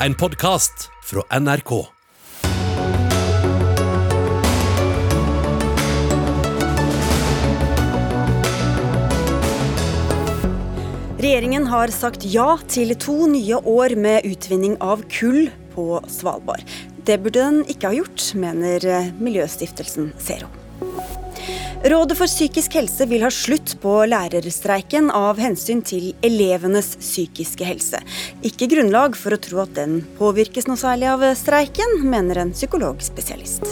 en podkast fra NRK. Regjeringen har sagt ja til to nye år med utvinning av kull på Svalbard. Det burde den ikke ha gjort, mener Miljøstiftelsen Zero. Rådet for psykisk helse vil ha slutt på lærerstreiken av hensyn til elevenes psykiske helse. Ikke grunnlag for å tro at den påvirkes noe særlig av streiken, mener en psykologspesialist.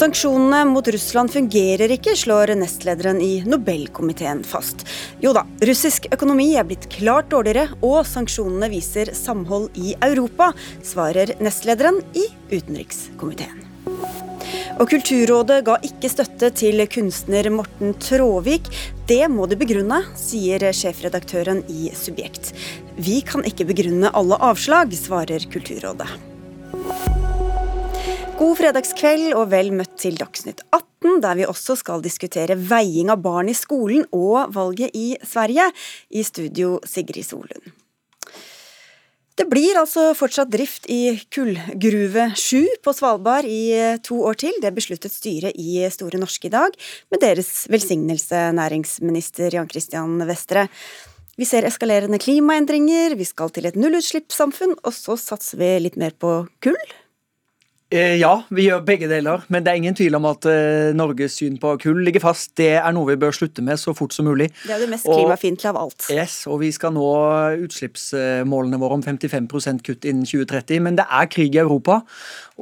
Sanksjonene mot Russland fungerer ikke, slår nestlederen i Nobelkomiteen fast. Jo da, russisk økonomi er blitt klart dårligere, og sanksjonene viser samhold i Europa, svarer nestlederen i utenrikskomiteen. Og Kulturrådet ga ikke støtte til kunstner Morten Tråvik. Det må de begrunne, sier sjefredaktøren i Subjekt. Vi kan ikke begrunne alle avslag, svarer Kulturrådet. God fredagskveld og vel møtt til Dagsnytt 18, der vi også skal diskutere veiing av barn i skolen og valget i Sverige. I studio Sigrid Solund. Det blir altså fortsatt drift i kullgruve 7 på Svalbard i to år til. Det besluttet styret i Store Norske i dag, med deres velsignelse, næringsminister Jan Christian Vestre. Vi ser eskalerende klimaendringer, vi skal til et nullutslippssamfunn, og så satser vi litt mer på kull. Eh, ja, vi gjør begge deler, men det er ingen tvil om at uh, Norges syn på kull ligger fast. Det er noe vi bør slutte med så fort som mulig. Det er det mest klimafiendtlige av alt. Yes, og vi skal nå utslippsmålene våre om 55% kutt innen 2030. Men det er krig i Europa,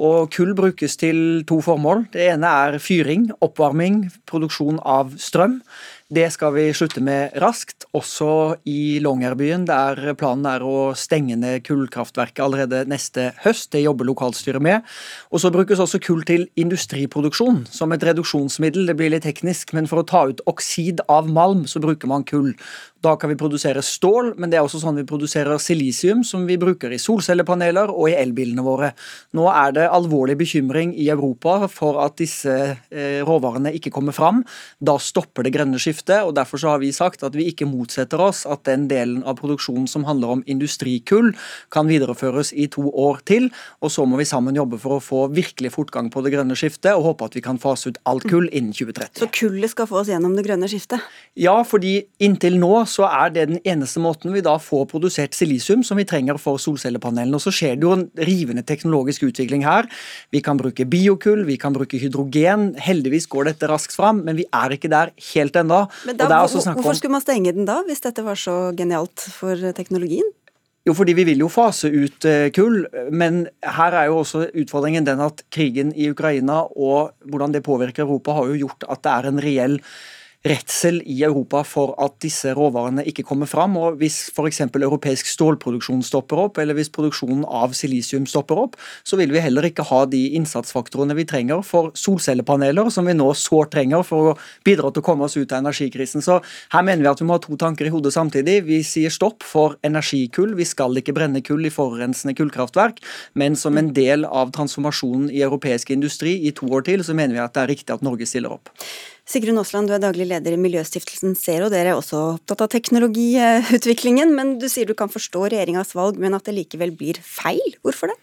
og kull brukes til to formål. Det ene er fyring, oppvarming, produksjon av strøm. Det skal vi slutte med raskt, også i Longyearbyen, der planen er å stenge ned kullkraftverket allerede neste høst. Det jobber lokalstyret med. Og så brukes også kull til industriproduksjon, som et reduksjonsmiddel. Det blir litt teknisk, men for å ta ut oksid av malm, så bruker man kull. Da kan vi produsere stål, men det er også sånn vi produserer silisium, som vi bruker i solcellepaneler og i elbilene våre. Nå er det alvorlig bekymring i Europa for at disse eh, råvarene ikke kommer fram. Da stopper det grønne skiftet, og derfor har vi sagt at vi ikke motsetter oss at den delen av produksjonen som handler om industrikull, kan videreføres i to år til. Og så må vi sammen jobbe for å få virkelig fortgang på det grønne skiftet, og håpe at vi kan fase ut alt kull innen 2030. Så kullet skal få oss gjennom det grønne skiftet? Ja, fordi inntil nå så er det den eneste måten vi da får produsert silisium som vi trenger for solcellepanelene. Og så skjer det jo en rivende teknologisk utvikling her. Vi kan bruke biokull, vi kan bruke hydrogen. Heldigvis går dette raskt fram, men vi er ikke der helt ennå. Men da, hvorfor skulle man stenge den da, hvis dette var så genialt for teknologien? Jo, fordi vi vil jo fase ut eh, kull, men her er jo også utfordringen den at krigen i Ukraina og hvordan det påvirker Europa, har jo gjort at det er en reell redsel i Europa for at disse råvarene ikke kommer fram. og Hvis f.eks. europeisk stålproduksjon stopper opp, eller hvis produksjonen av silisium stopper opp, så vil vi heller ikke ha de innsatsfaktorene vi trenger for solcellepaneler, som vi nå sårt trenger for å bidra til å komme oss ut av energikrisen. Så her mener vi at vi må ha to tanker i hodet samtidig. Vi sier stopp for energikull. Vi skal ikke brenne kull i forurensende kullkraftverk, men som en del av transformasjonen i europeisk industri i to år til, så mener vi at det er riktig at Norge stiller opp. Sigrun Aasland, du er daglig leder i Miljøstiftelsen Zero. Dere er også opptatt av teknologiutviklingen, men du sier du kan forstå regjeringas valg, men at det likevel blir feil. Hvorfor det?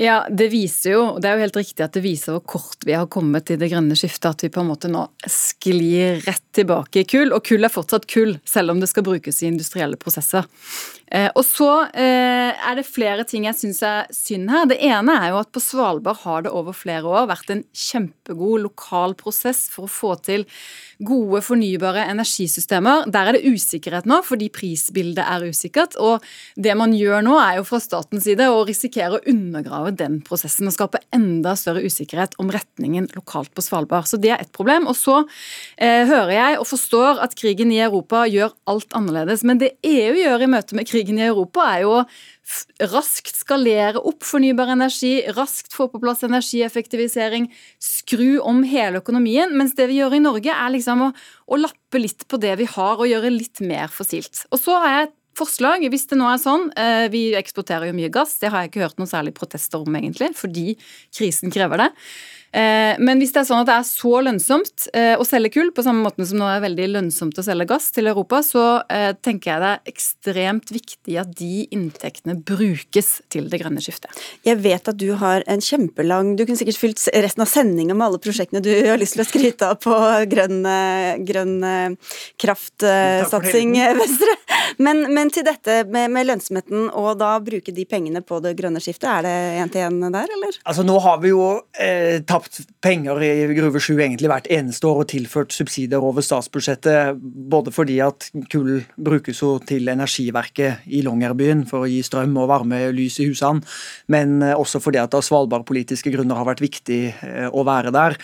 Ja, Det viser jo, og det er jo helt riktig at det viser hvor kort vi har kommet i det grønne skiftet. At vi på en måte nå sklir rett tilbake i kull. Og kull er fortsatt kull, selv om det skal brukes i industrielle prosesser. Eh, og så eh, er det flere ting jeg syns er synd her. Det ene er jo at på Svalbard har det over flere år vært en kjempegod lokal prosess for å få til gode fornybare energisystemer. Der er det usikkerhet nå, fordi prisbildet er usikkert. Og det man gjør nå, er jo fra statens side å risikere å undergrave den prosessen og skape enda større usikkerhet om retningen lokalt på Svalbard. Så det er ett problem. Og så eh, hører jeg og forstår at krigen i Europa gjør alt annerledes. Men det EU gjør i møte med krigen i Europa, er jo å raskt skalere opp fornybar energi, raskt få på plass energieffektivisering, skru om hele økonomien. Mens det vi gjør i Norge, er liksom å, å lappe litt på det vi har, og gjøre litt mer fossilt. Og så har jeg forslag, hvis det nå er sånn eh, Vi eksporterer jo mye gass, det har jeg ikke hørt noen særlig protester om, egentlig, fordi krisen krever det. Eh, men hvis det er sånn at det er så lønnsomt eh, å selge kull, på samme måte som nå er veldig lønnsomt å selge gass til Europa, så eh, tenker jeg det er ekstremt viktig at de inntektene brukes til det grønne skiftet. Jeg vet at du har en kjempelang Du kunne sikkert fylt resten av sendinga med alle prosjektene du har lyst til å skryte av på grønn, grønn kraftsatsing, Vestre. Men, men, til dette med, med, lønnsomheten og da bruke de pengene på det grønne skiftet, er det én til én der, eller? Altså Nå har vi jo eh, tapt penger i Gruve 7 egentlig hvert eneste år og tilført subsidier over statsbudsjettet, både fordi at kull brukes jo til energiverket i Longyearbyen for å gi strøm og varme og lys i husene, men eh, også fordi at det av svalbardpolitiske grunner har vært viktig eh, å være der.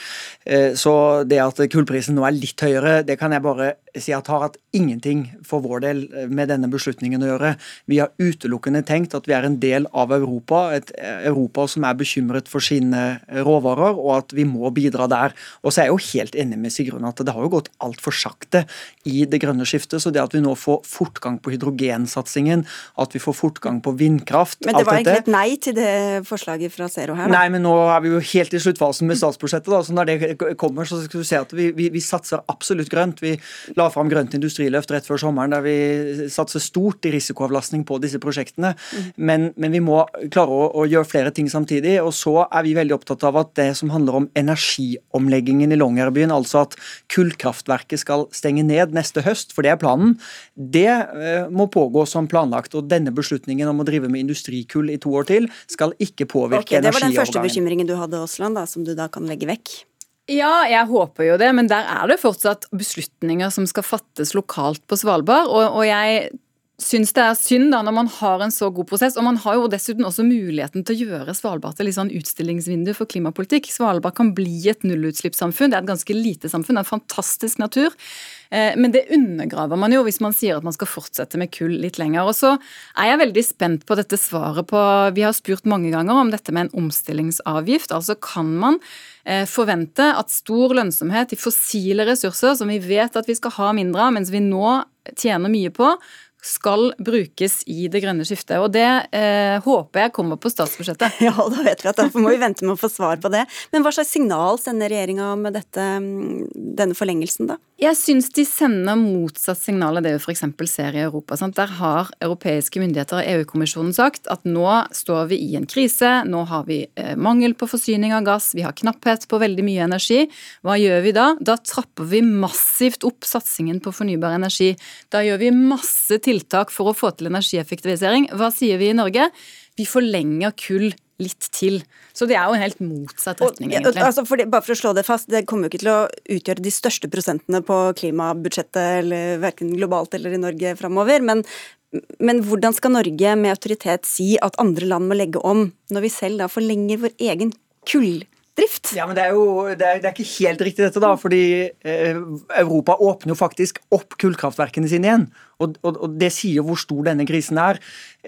Eh, så det at kullprisen nå er litt høyere, det kan jeg bare si at har hatt ingenting for vår del med denne beslutningen å gjøre. Vi har utelukkende tenkt at vi er en del av Europa, et Europa som er bekymret for sine råvarer, og at vi må bidra der. Og så er jeg jo helt enig med Sigrun at det har jo gått altfor sakte i det grønne skiftet. Så det at vi nå får fortgang på hydrogensatsingen, at vi får fortgang på vindkraft Men det var egentlig et nei til det forslaget fra Zero her? Da. Nei, men nå er vi jo helt i sluttfasen med statsbudsjettet. da, så Når det kommer, så skal du se at vi, vi, vi satser absolutt grønt. Vi la fram Grønt industriløft rett før sommeren der vi satser stort i risikoavlastning på disse prosjektene. Mm. Men, men, vi må klare å, å gjøre flere ting samtidig. Og så er vi veldig opptatt av at det som handler om energiomleggingen i Longyearbyen, altså at kullkraftverket skal stenge ned neste høst, for det er planen, det eh, må pågå som planlagt. Og denne beslutningen om å drive med industrikull i to år til skal ikke påvirke okay, energiovergangen. Det var den første bekymringen du hadde, Aasland, som du da kan legge vekk? Ja, jeg håper jo det, men der er det fortsatt beslutninger som skal fattes lokalt på Svalbard. Og, og jeg syns det er synd da når man har en så god prosess. Og man har jo dessuten også muligheten til å gjøre Svalbard til litt sånn utstillingsvindu for klimapolitikk. Svalbard kan bli et nullutslippssamfunn. Det er et ganske lite samfunn, det er en fantastisk natur. Eh, men det undergraver man jo hvis man sier at man skal fortsette med kull litt lenger. Og så er jeg veldig spent på dette svaret på Vi har spurt mange ganger om dette med en omstillingsavgift. Altså kan man eh, forvente at stor lønnsomhet i fossile ressurser, som vi vet at vi skal ha mindre av, mens vi nå tjener mye på, skal brukes i det grønne skiftet. Og det eh, håper jeg kommer på statsbudsjettet. Ja, da vet vi at derfor må vi vente med å få svar på det. Men hva slags signal sender regjeringa med dette, mm, denne forlengelsen, da? Jeg syns de sender motsatt signal av det vi f.eks. ser i Europa. Sant? Der har europeiske myndigheter og EU-kommisjonen sagt at nå står vi i en krise, nå har vi eh, mangel på forsyning av gass, vi har knapphet på veldig mye energi. Hva gjør vi da? Da trapper vi massivt opp satsingen på fornybar energi. Da gjør vi masse tiltak for å få til energieffektivisering. Hva sier vi i Norge? Vi forlenger kull litt til. Så det er jo en helt motsatt retning, egentlig. Altså for det, bare for å slå det fast, det kommer jo ikke til å utgjøre de største prosentene på klimabudsjettet, eller verken globalt eller i Norge framover. Men, men hvordan skal Norge med autoritet si at andre land må legge om, når vi selv da forlenger vår egen kull drift. Ja, men Det er jo det er, det er ikke helt riktig, dette, da. fordi eh, Europa åpner jo faktisk opp kullkraftverkene sine igjen. Og, og, og, Det sier hvor stor denne krisen er.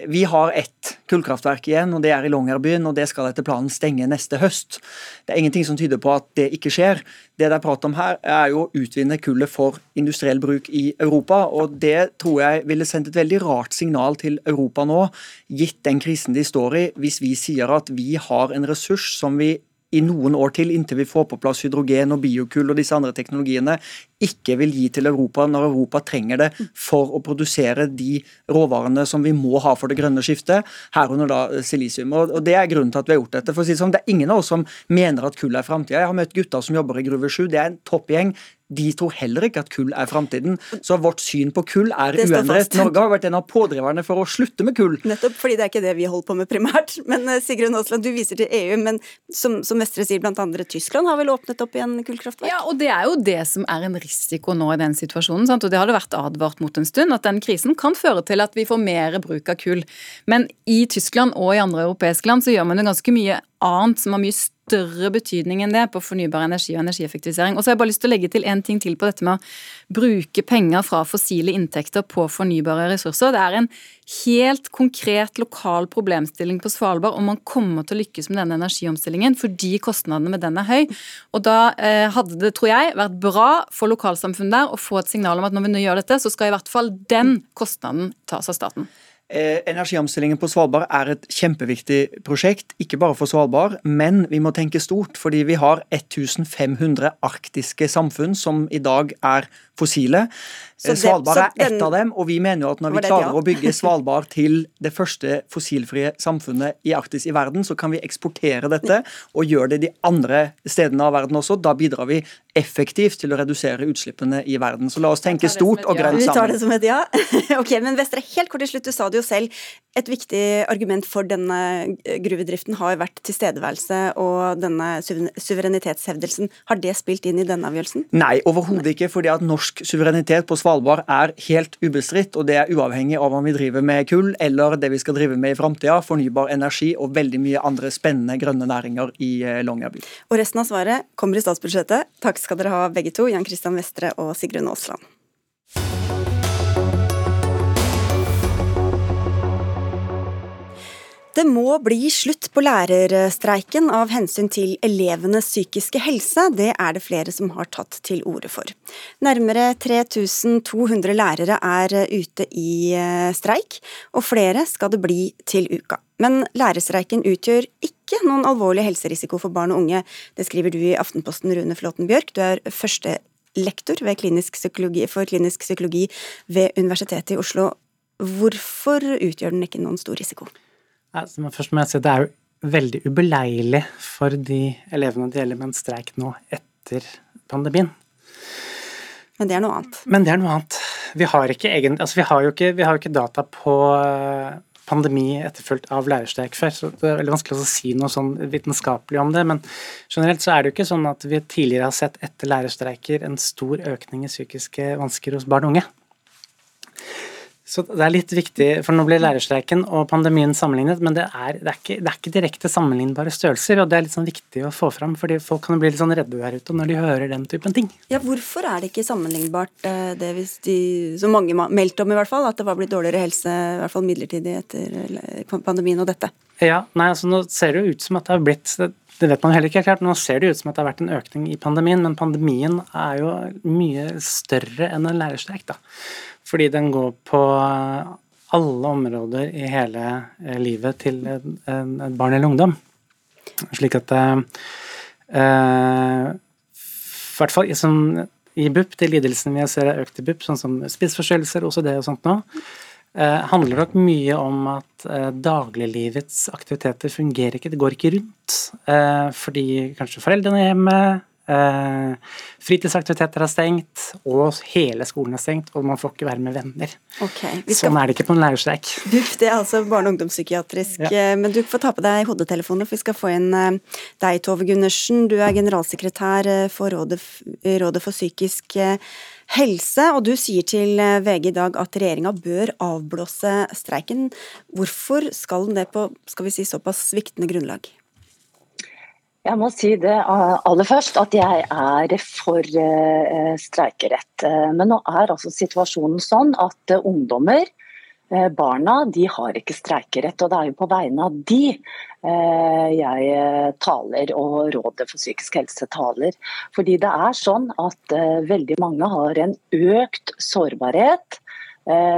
Vi har ett kullkraftverk igjen, og det er i Longyearbyen. og Det skal etter planen stenge neste høst. Det er ingenting som tyder på at det ikke skjer. Det det er prat om her, er jo å utvinne kullet for industriell bruk i Europa. og Det tror jeg ville sendt et veldig rart signal til Europa nå, gitt den krisen de står i, hvis vi sier at vi har en ressurs som vi i noen år til, inntil vi får på plass hydrogen og biokull og disse andre teknologiene, ikke vil gi til Europa når Europa trenger det for å produsere de råvarene som vi må ha for det grønne skiftet, herunder da silisium. Og Det er grunnen til at vi har gjort dette. For å si det sånn, Det er ingen av oss som mener at kull er framtida. Jeg har møtt gutter som jobber i Gruve 7, det er en toppgjeng de tror heller ikke at kull er framtiden. Så vårt syn på kull er uendret. Norge har vært en av pådriverne for å slutte med kull. Nettopp, fordi det er ikke det vi holder på med primært. Men eh, Sigrun Aasland, du viser til EU, men som, som Vestre sier, blant andre Tyskland har vel åpnet opp igjen kullkraftverk? Ja, og det er jo det som er en risiko nå i den situasjonen. Sant? Og det har det vært advart mot en stund, at den krisen kan føre til at vi får mer bruk av kull. Men i Tyskland og i andre europeiske land så gjør man jo ganske mye annet som har mye større betydning enn det på fornybar energi og energieffektivisering. Og så har jeg bare lyst til å legge til en ting til på dette med å bruke penger fra fossile inntekter på fornybare ressurser. Det er en helt konkret lokal problemstilling på Svalbard om man kommer til å lykkes med denne energiomstillingen, fordi kostnadene med den er høy. Og da eh, hadde det, tror jeg, vært bra for lokalsamfunnet der å få et signal om at når vi nå gjør dette, så skal i hvert fall den kostnaden tas av staten. Eh, energiomstillingen på Svalbard er et kjempeviktig prosjekt, ikke bare for Svalbard, men vi må tenke stort. Fordi vi har 1500 arktiske samfunn som i dag er fossile. Det, Svalbard er ett av dem, og vi mener jo at når vi klarer ja. å bygge Svalbard til det første fossilfrie samfunnet i Arktis i verden, så kan vi eksportere dette og gjøre det de andre stedene av verden også. Da bidrar vi effektivt til å redusere utslippene i verden. Så la oss tenke stort og grønt sammen. Vi tar det som et ja. ok, men Vestre, helt kort til slutt, du sa det jo selv. Et viktig argument for denne gruvedriften har vært tilstedeværelse og denne suverenitetshevdelsen. Har det spilt inn i denne avgjørelsen? Nei, overhodet ikke. fordi at norsk suverenitet på Svalbard er helt ubestridt, og det er uavhengig av om vi driver med kull eller det vi skal drive med i framtida, fornybar energi og veldig mye andre spennende grønne næringer i eh, Longyearbyen. Og resten av svaret kommer i statsbudsjettet. Takk skal dere ha begge to, Jan Christian Vestre og Sigrun Aasland. Det må bli slutt på lærerstreiken av hensyn til elevenes psykiske helse. Det er det flere som har tatt til orde for. Nærmere 3200 lærere er ute i eh, streik, og flere skal det bli til uka. Men lærerstreiken utgjør ikke noen alvorlig helserisiko for barn og unge. Det skriver du i Aftenposten, Rune Flåten Bjørk. Du er første lektor klinisk for klinisk psykologi ved Universitetet i Oslo. Hvorfor utgjør den ikke noen stor risiko? Altså, først må jeg si at det er jo veldig ubeleilig for de elevene det gjelder med en streik nå etter pandemien. Men det er noe annet. Men det er noe annet. Vi har ikke egen, altså vi har jo ikke, vi har ikke data på eh, pandemi etterfulgt av lærerstreik før, så det er veldig vanskelig å si noe sånn vitenskapelig om det. Men generelt så er det jo ikke sånn at vi tidligere har sett etter lærerstreiker en stor økning i psykiske vansker hos barn og unge. Så det er litt viktig, for Nå blir lærerstreiken og pandemien sammenlignet, men det er, det er, ikke, det er ikke, direkte sammenlignbare størrelser. og Det er litt sånn viktig å få fram, fordi folk kan bli litt sånn redde der ute når de hører den typen ting. Ja, Hvorfor er det ikke sammenlignbart, eh, det hvis de, som mange meldte om i hvert fall, at det var blitt dårligere helse, i hvert fall midlertidig etter pandemien og dette? Ja, nei, altså Nå ser det jo ut som at det har blitt det vet man heller ikke helt klart. Nå ser det ut som at det har vært en økning i pandemien, men pandemien er jo mye større enn en lærerstreik. da. Fordi den går på alle områder i hele eh, livet til et barn eller ungdom. Slik at eh, eh I hvert fall som i BUP, de lidelsene vi ser er økt i BUP, sånn som spiseforstyrrelser, OCD og sånt nå, handler nok mye om at dagliglivets aktiviteter fungerer ikke, det går ikke rundt. Fordi kanskje foreldrene er hjemme, fritidsaktiviteter er stengt, og hele skolen er stengt, og man får ikke være med venner. Okay, skal... Sånn er det ikke på en lærerstreik. Det er altså barne- og ungdomspsykiatrisk. Ja. Eh, men du får ta på deg hodetelefoner, for vi skal få inn eh, deg, Tove Gundersen. Du er generalsekretær for Rådet, Rådet for psykisk helse, og du sier til VG i dag at regjeringa bør avblåse streiken. Hvorfor skal den det på skal vi si, såpass sviktende grunnlag? Jeg må si det eh, aller først at jeg er for uh, streikerett. Eh, men nå er altså situasjonen sånn at ungdommer, barna, de har ikke streikerett. Og det er jo på vegne av de jeg taler og Rådet for psykisk helse taler. Fordi det er sånn at veldig mange har en økt sårbarhet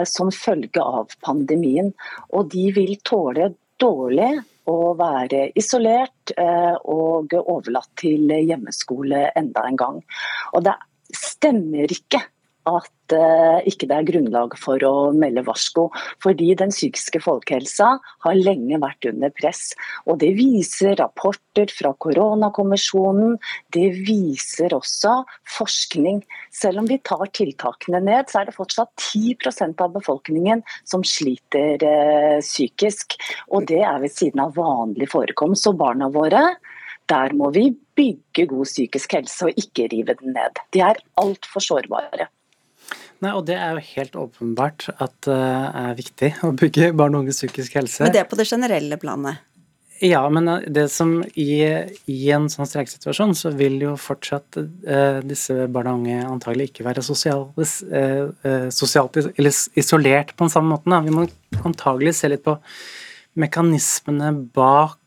som følge av pandemien. Og de vil tåle dårlig å være isolert eh, og overlatt til hjemmeskole enda en gang. Og det stemmer ikke at uh, ikke det er grunnlag for å melde varsko. Fordi den psykiske folkehelsa har lenge vært under press. Og det viser rapporter fra koronakommisjonen, det viser også forskning. Selv om vi tar tiltakene ned, så er det fortsatt 10% av befolkningen som sliter uh, psykisk. Og det er ved siden av vanlig forekomst. Så barna våre der må vi bygge god psykisk helse og ikke rive den ned. De er altfor sårbare. Nei, og Det er jo helt åpenbart at det er viktig å bygge barn og unges psykisk helse. Men det er på det generelle planet? Ja, men eh, det som i, i en sånn streikesituasjon, så vil jo fortsatt eh, disse barn og unge antagelig ikke være sosialt, eh, sosialt isolert på den samme måten. Da. Vi må antagelig se litt på mekanismene bak Eh,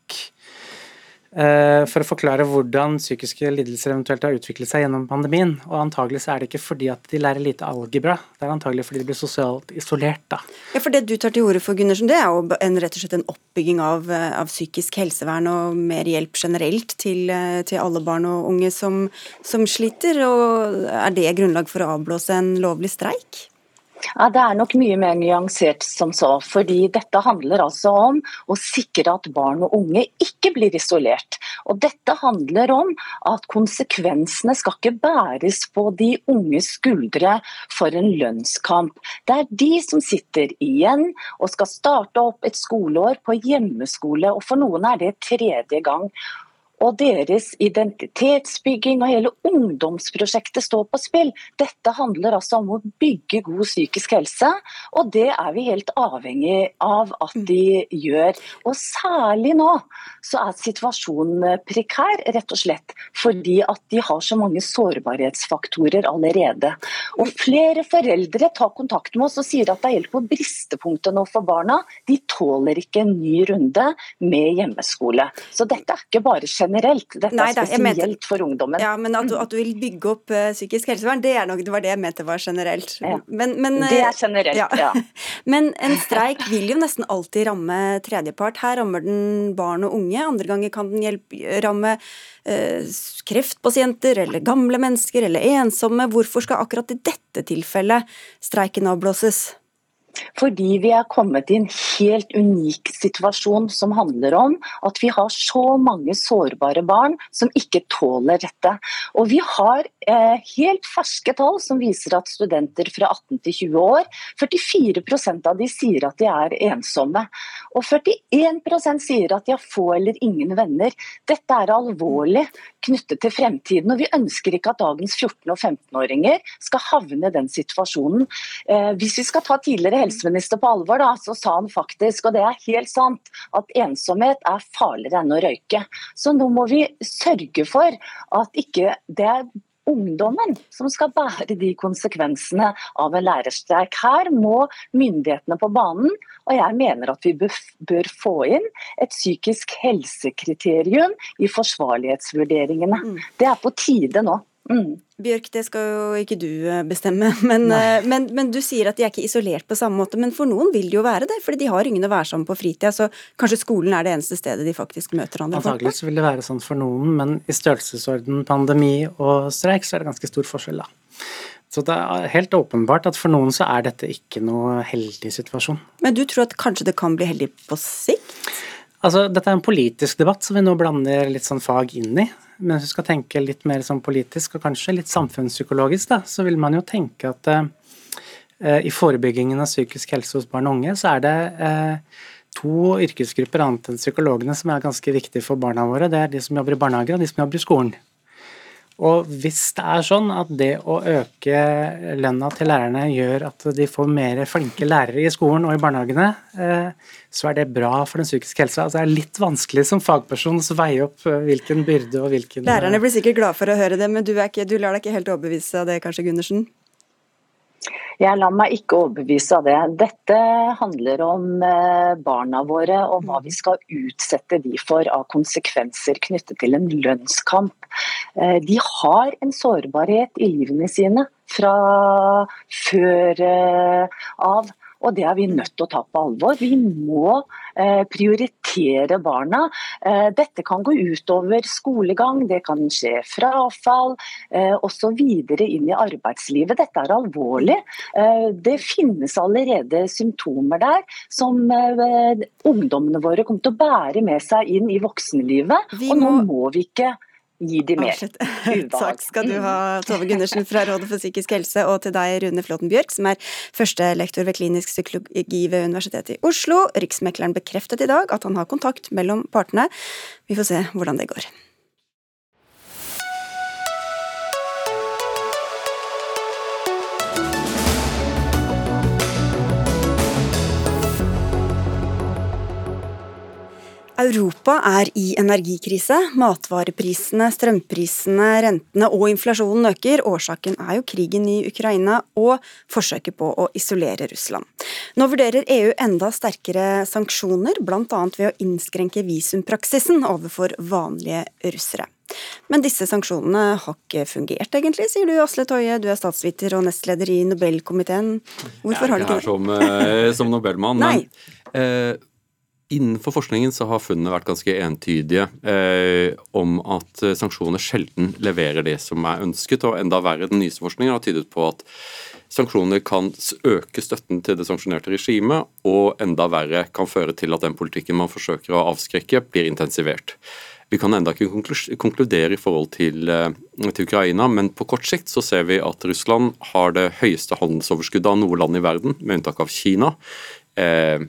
for å forklare hvordan psykiske lidelser eventuelt har utviklet seg gjennom pandemien. Og antagelig så er det ikke fordi at de lærer lite algebra, det er antagelig fordi de blir sosialt isolert, da. Ja, for det du tar til orde for, Gundersen, det er jo en, rett og slett en oppbygging av, eh, av, psykisk helsevern og mer hjelp generelt til, eh, til alle barn og unge som, som sliter. Og er det grunnlag for å avblåse en lovlig streik? Ja, Det er nok mye mer nyansert som så. fordi Dette handler altså om å sikre at barn og unge ikke blir isolert. Og Dette handler om at konsekvensene skal ikke bæres på de unges skuldre for en lønnskamp. Det er de som sitter igjen og skal starte opp et skoleår på hjemmeskole. og For noen er det tredje gang og deres identitetsbygging og hele ungdomsprosjektet står på spill. Dette handler altså om å bygge god psykisk helse, og det er vi helt avhengig av at de gjør. Og særlig nå så er situasjonen prekær, rett og slett fordi at de har så mange sårbarhetsfaktorer allerede. Og flere foreldre tar kontakt med oss og sier at det er helt på bristepunktet nå for barna. De tåler ikke en ny runde med hjemmeskole. Så dette er ikke bare generelt generelt. Dette Nei, er spesielt mente, for ungdommen. Ja, men at du, at du vil bygge opp uh, psykisk helsevern, det, nok, det, var det jeg mente var generelt. Ja. Men, men, det er generelt, ja. ja. men en streik vil jo nesten alltid ramme tredjepart. Her rammer den barn og unge. Andre ganger kan den hjelpe, ramme uh, kreftpasienter eller gamle mennesker eller ensomme. Hvorfor skal akkurat i dette tilfellet streiken avblåses? Fordi vi er kommet i en helt unik situasjon som handler om at vi har så mange sårbare barn som ikke tåler dette. Og vi har helt ferske tall som viser at studenter fra 18 til 20 år, 44% av de sier at de er ensomme. Og 41% sier at de har få eller ingen venner. Dette er alvorlig knyttet til fremtiden. Og vi ønsker ikke at dagens 14- og 15-åringer skal havne i den situasjonen. Eh, hvis vi skal ta tidligere helseminister på alvor, da, så sa han faktisk, og det er helt sant, at ensomhet er farligere enn å røyke. Så nå må vi sørge for at ikke det er ungdommen som skal bære de konsekvensene av en lærerstreik. Her må myndighetene på banen, og jeg mener at vi bør få inn et psykisk helsekriterium i forsvarlighetsvurderingene. Mm. Det er på tide nå. Mm. Bjørk, det skal jo ikke du eh, bestemme, men, eh, men, men, du sier at de er ikke isolert på samme måte. Men for noen vil de jo være det, fordi de har ingen å være sammen på fritida. Så kanskje skolen er det eneste stedet de faktisk møter andre Antagelig så vil det være sånn for noen, men i størrelsesorden pandemi og streik så er det ganske stor forskjell, da. Så det er helt åpenbart at for noen så er dette ikke noe heldig situasjon. Men du tror at kanskje det kan bli heldig på sikt? Altså, dette er en politisk debatt som vi nå blander litt sånn fag inn i. Men hvis du skal tenke litt mer sånn politisk og kanskje litt samfunnspsykologisk, da, så vil man jo tenke at eh, i forebyggingen av psykisk helse hos barn og unge, så er det eh, to yrkesgrupper annet enn psykologene som er ganske viktige for barna våre. Det er de som jobber i barnehager og de som jobber i skolen. Og hvis det er sånn at det å øke lønna til lærerne gjør at de får mer flinke lærere i skolen og i barnehagene, eh, så er det bra for den psykiske helsa. Altså det er litt vanskelig som fagperson å veie opp eh, hvilken byrde og hvilken Lærerne blir sikkert glad for å høre det, men du, ikke, du lar deg ikke helt overbevise av det kanskje, Gundersen? Jeg lar meg ikke overbevise av det. Dette handler om eh, barna våre og hva vi skal utsette de for av konsekvenser knyttet til en lønnskamp. Eh, de har en sårbarhet i livene sine fra før eh, av. Og det er vi nødt til å ta på alvor. Vi må eh, prioritere barna. Eh, dette kan gå utover skolegang, det kan skje frafall eh, osv. inn i arbeidslivet. Dette er alvorlig. Eh, det finnes allerede symptomer der som ungdommene våre kommer til å bære med seg inn i voksenlivet. Og nå må vi ikke gi de mer ubehag. Takk skal du ha, Tove Gundersen fra Rådet for psykisk helse, og til deg, Rune Flåten Bjørk, som er førstelektor ved klinisk psykologi ved Universitetet i Oslo. Riksmekleren bekreftet i dag at han har kontakt mellom partene. Vi får se hvordan det går. Europa er i energikrise. Matvareprisene, strømprisene, rentene og inflasjonen øker. Årsaken er jo krigen i Ukraina og forsøket på å isolere Russland. Nå vurderer EU enda sterkere sanksjoner, bl.a. ved å innskrenke visumpraksisen overfor vanlige russere. Men disse sanksjonene har ikke fungert, egentlig, sier du Asle Toje. Du er statsviter og nestleder i Nobelkomiteen. Hvorfor har du ikke det? Jeg er ikke her som, eh, som Nobelmann, men eh, Innenfor forskningen så har funnene vært ganske entydige eh, om at eh, sanksjoner sjelden leverer det som er ønsket, og enda verre, den nyeste forskningen har tydet på at sanksjoner kan øke støtten til det sanksjonerte regimet, og enda verre kan føre til at den politikken man forsøker å avskrekke, blir intensivert. Vi kan enda ikke konkludere i forhold til, eh, til, Ukraina, men på kort sikt så ser vi at Russland har det høyeste handelsoverskuddet av noe land i verden, med unntak av Kina. Eh,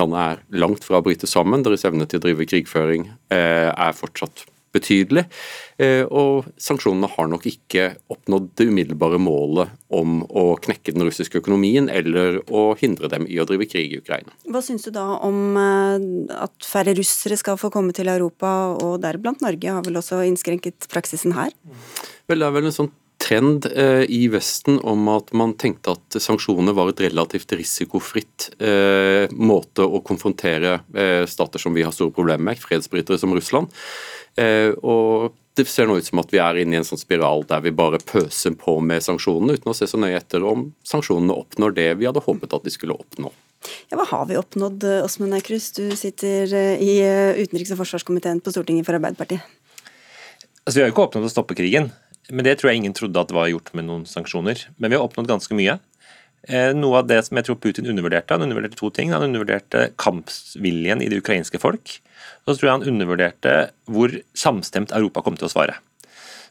Landet er langt fra å bryte sammen. Deres evne til å drive krigføring eh, er fortsatt betydelig. Eh, og sanksjonene har nok ikke oppnådd det umiddelbare målet om å knekke den russiske økonomien eller å hindre dem i å drive krig i Ukraina. Hva syns du da om eh, at færre russere skal få komme til Europa, og deriblant Norge har vel også innskrenket praksisen her? Vel, det er vel en sånn trend eh, i Vesten om at man tenkte at sanksjoner var et relativt risikofritt eh, måte å konfrontere eh, stater som vi har store problemer med, fredsbrytere som Russland. Eh, og det ser nå ut som at vi er inne i en sånn spiral der vi bare pøser på med sanksjonene, uten å se så nøye etter om sanksjonene oppnår det vi hadde håpet at de skulle oppnå. Ja, Hva har vi oppnådd, Åsmund Aukrust? Du sitter i utenriks- og forsvarskomiteen på Stortinget for Arbeiderpartiet. Altså, Vi har jo ikke oppnådd å stoppe krigen. Men det tror jeg ingen trodde at det var gjort med noen sanksjoner. Men vi har oppnådd ganske mye. Eh, noe av det som jeg tror Putin undervurderte, han undervurderte to ting. Han undervurderte kampviljen i det ukrainske folk. Og så tror jeg han undervurderte hvor samstemt Europa kom til å svare.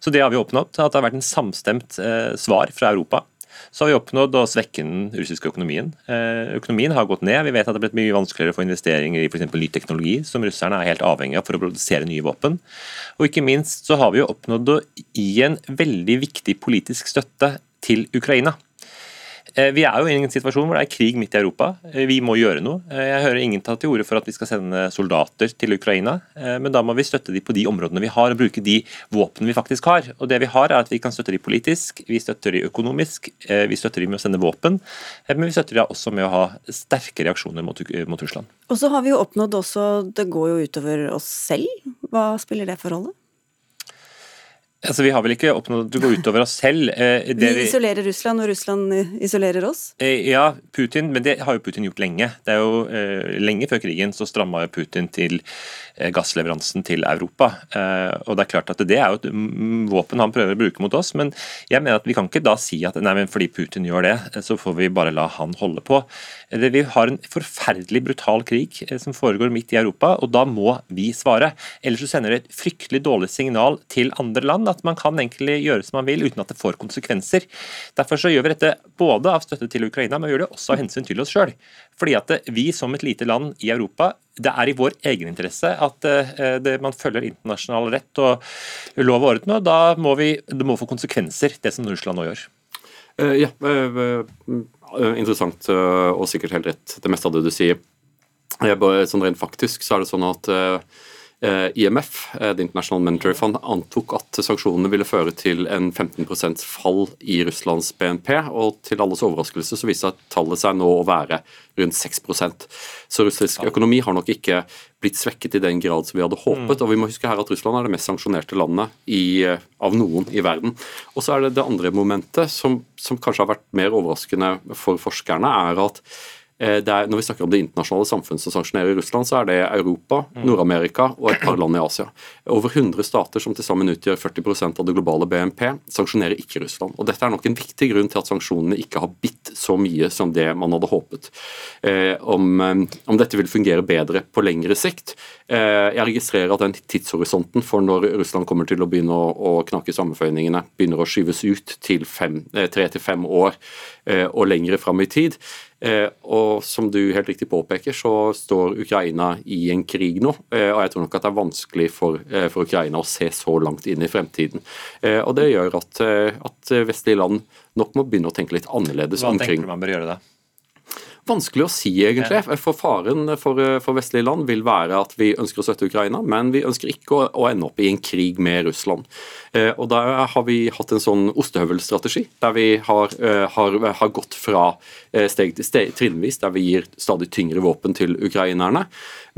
Så det har vi oppnådd. At det har vært en samstemt eh, svar fra Europa så har vi oppnådd å svekke den russiske økonomien. Eh, økonomien har gått ned. Vi vet at det har blitt mye vanskeligere få investeringer i f.eks. ny teknologi, som russerne er helt avhengig av for å produsere nye våpen. Og ikke minst så har vi jo oppnådd å gi en veldig viktig politisk støtte til Ukraina. Eh, vi er jo i en situasjon hvor det er krig midt i Europa. Eh, vi må gjøre noe. Eh, jeg hører ingen ta til orde for at vi skal sende soldater til Ukraina, men da må vi støtte dem på de områdene vi har, og bruke de våpnene vi faktisk har. Og det vi har er at Vi kan støtte dem politisk, vi støtter dem økonomisk, vi støtter dem med å sende våpen, men vi støtter dem også med å ha sterke reaksjoner mot, mot Russland. Og så har vi jo oppnådd også Det går jo utover oss selv. Hva spiller det for rolle? Altså, Vi har vel ikke oppnådd å gå utover oss selv. Eh, vi isolerer Russland, og Russland eh, isolerer oss? Eh, ja, Putin, men det har jo Putin gjort lenge. Det er jo eh, Lenge før krigen så stramma Putin til eh, gassleveransen til Europa. Eh, og Det er klart at det er jo et våpen han prøver å bruke mot oss, men jeg mener at vi kan ikke da si at nei, men fordi Putin gjør det, så får vi bare la han holde på. Vi har en forferdelig brutal krig som foregår midt i Europa, og da må vi svare. Ellers så sender det et fryktelig dårlig signal til andre land at man kan egentlig gjøre som man vil uten at det får konsekvenser. Derfor så gjør vi dette både av støtte til Ukraina, men vi gjør det også av hensyn til oss sjøl. Fordi at vi som et lite land i Europa det er i vår egeninteresse at uh, det, man følger internasjonal rett og lov og orden, og da må vi, det må få konsekvenser, det som Russland nå gjør. Uh, ja, uh, interessant og sikkert helt rett, det meste av det du sier. Sånn Rent faktisk så er det sånn at Eh, IMF, Det The International Monetary Fund, antok at sanksjonene ville føre til en 15% fall i Russlands BNP, og til alles overraskelse så viste tallet seg nå å være rundt 6% Så russisk økonomi har nok ikke blitt svekket i den grad som vi hadde håpet. Mm. Og vi må huske her at Russland er det mest sanksjonerte landet i, eh, av noen i verden. Og så er det det andre momentet, som, som kanskje har vært mer overraskende for forskerne, er at Eh, er, når vi snakker om det internasjonale samfunnet som sanksjonerer Russland, så er det Europa, mm. Nord-Amerika og et par land i Asia. Over 100 stater som til sammen utgjør 40% av det globale BNP, sanksjonerer ikke Russland. Og Dette er nok en viktig grunn til at sanksjonene ikke har bitt så mye som det man hadde håpet. Eh, om, eh, om, dette vil fungere bedre på lengre sikt. Eh, jeg registrerer at den tidshorisonten for når Russland kommer til å begynne å, å knake sammenføyningene, begynner å skyves ut til fem, eh, tre til fem år eh, og lengre fram i tid. Eh, og som du helt riktig påpeker, så står Ukraina i en krig nå. Eh, og jeg tror nok at det er vanskelig for, eh, for Ukraina å se så langt inn i fremtiden. Og det gjør at, at vestlige land nok må begynne å tenke litt annerledes Hva omkring Hva tenker du man bør gjøre da? Vanskelig å si, egentlig. For Faren for, for, vestlige land vil være at vi ønsker å støtte Ukraina, men vi ønsker ikke å, å ende opp i en krig med Russland. Eh, og Der har vi hatt en sånn ostehøvelstrategi, der vi har, eh, har, har gått fra eh, steg til steg trinnvis, der vi gir stadig tyngre våpen til ukrainerne.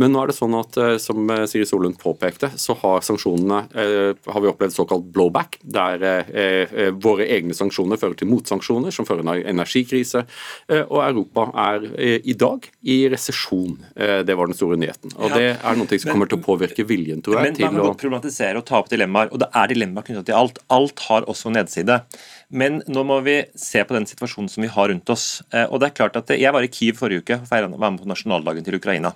Men nå er det sånn at som Siri Solund påpekte, så har sanksjonene har vi opplevd såkalt blowback, der våre egne sanksjoner fører til motsanksjoner, som fører til energikrise. og Europa er Eh, i dag i resesjon. Eh, det var den store nyheten. Og Det er noe som kommer til å påvirke viljen, tror jeg. Men Man må godt problematisere og ta opp dilemmaer, og det er dilemmaer knyttet til alt. Alt har også nedside. Men nå må vi se på den situasjonen som vi har rundt oss. Eh, og det er klart at Jeg var i Kiev forrige uke og var med på nasjonaldagen til Ukraina.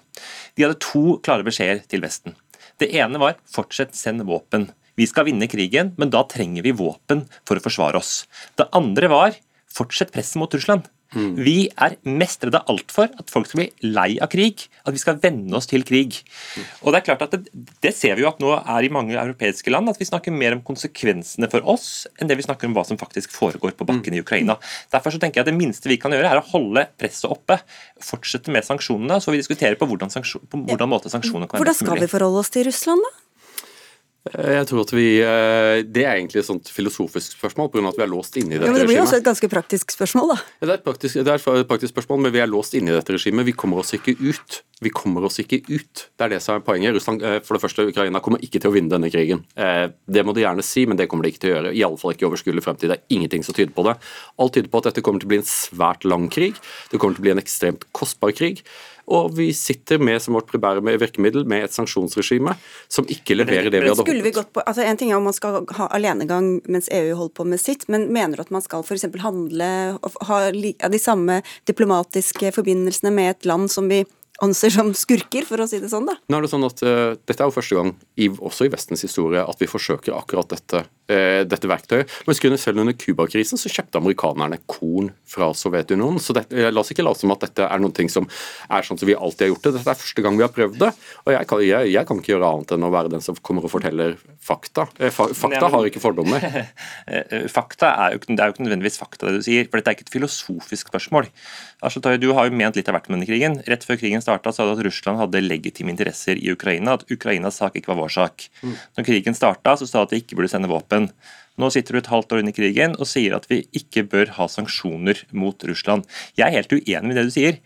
De hadde to klare beskjeder til Vesten. Det ene var fortsett send våpen. Vi skal vinne krigen, men da trenger vi våpen for å forsvare oss. Det andre var fortsett presset mot Russland. Mm. Vi er mest redde altfor at folk skal bli lei av krig, at vi skal venne oss til krig. Mm. Og Det er klart at det, det, ser vi jo at nå er i mange europeiske land, at vi snakker mer om konsekvensene for oss enn det vi snakker om hva som faktisk foregår på bakken mm. i Ukraina. Derfor så tenker jeg at Det minste vi kan gjøre, er å holde presset oppe, fortsette med sanksjonene, så vi diskuterer på hvordan, på hvordan måte sanksjonene kan være mulig. Hvordan skal vi forholde oss til Russland, da? Eh, jeg tror at vi, eh, Det er egentlig et sånt filosofisk spørsmål, pga. at vi er låst inne i dette regimet. Ja, men Det blir også et ganske praktisk spørsmål, da. Ja, det, er praktisk, det er et praktisk spørsmål, men vi er låst inne i dette regimet. Vi kommer oss ikke ut. Vi kommer oss ikke ut. Det er det som er poenget. Russland, eh, for det første, Ukraina kommer ikke til å vinne denne krigen. Det må de gjerne si, men det kommer de ikke til å gjøre. Iallfall ikke i overskuelig fremtid. Det er ingenting som tyder på det. Alt tyder på at dette kommer til å bli en svært lang krig. Det kommer til å bli en ekstremt kostbar krig. Og vi sitter med som vårt primære virkemiddel med et sanksjonsregime som ikke leverer det vi hadde håpet. Vi på, altså en ting er om man skal ha alenegang mens EU holder på med sitt, men mener du at man skal f.eks. handle og ha de samme diplomatiske forbindelsene med et land som vi anser som skurker, for å si det sånn, da. Nå er det sånn at uh, Dette er jo første gang, i, også i Vestens historie, at vi forsøker akkurat dette, dette verktøyet. Men selv under Cuba-krisen så kjøpte amerikanerne korn fra Sovjetunionen. Så det, uh, la oss ikke late som at dette er noe som er sånn som vi alltid har gjort det. Dette er første gang vi har prøvd det. Og jeg kan, jeg, jeg kan ikke gjøre annet enn å være den som kommer og forteller fakta. Fa fakta har ikke fordommer. fakta er jo, det er jo ikke nødvendigvis fakta, det du sier. For dette er ikke et filosofisk spørsmål. Altså, du har jo ment litt av hvert med denne krigen. Rett før krigen starta, sa du at Russland hadde legitime interesser i Ukraina, at Ukrainas sak ikke var vår sak. Mm. Når krigen starta, så sa du at de ikke burde sende våpen. Nå sitter du et halvt år inn i krigen og sier at vi ikke bør ha sanksjoner mot Russland. Jeg er helt uenig med det du sier.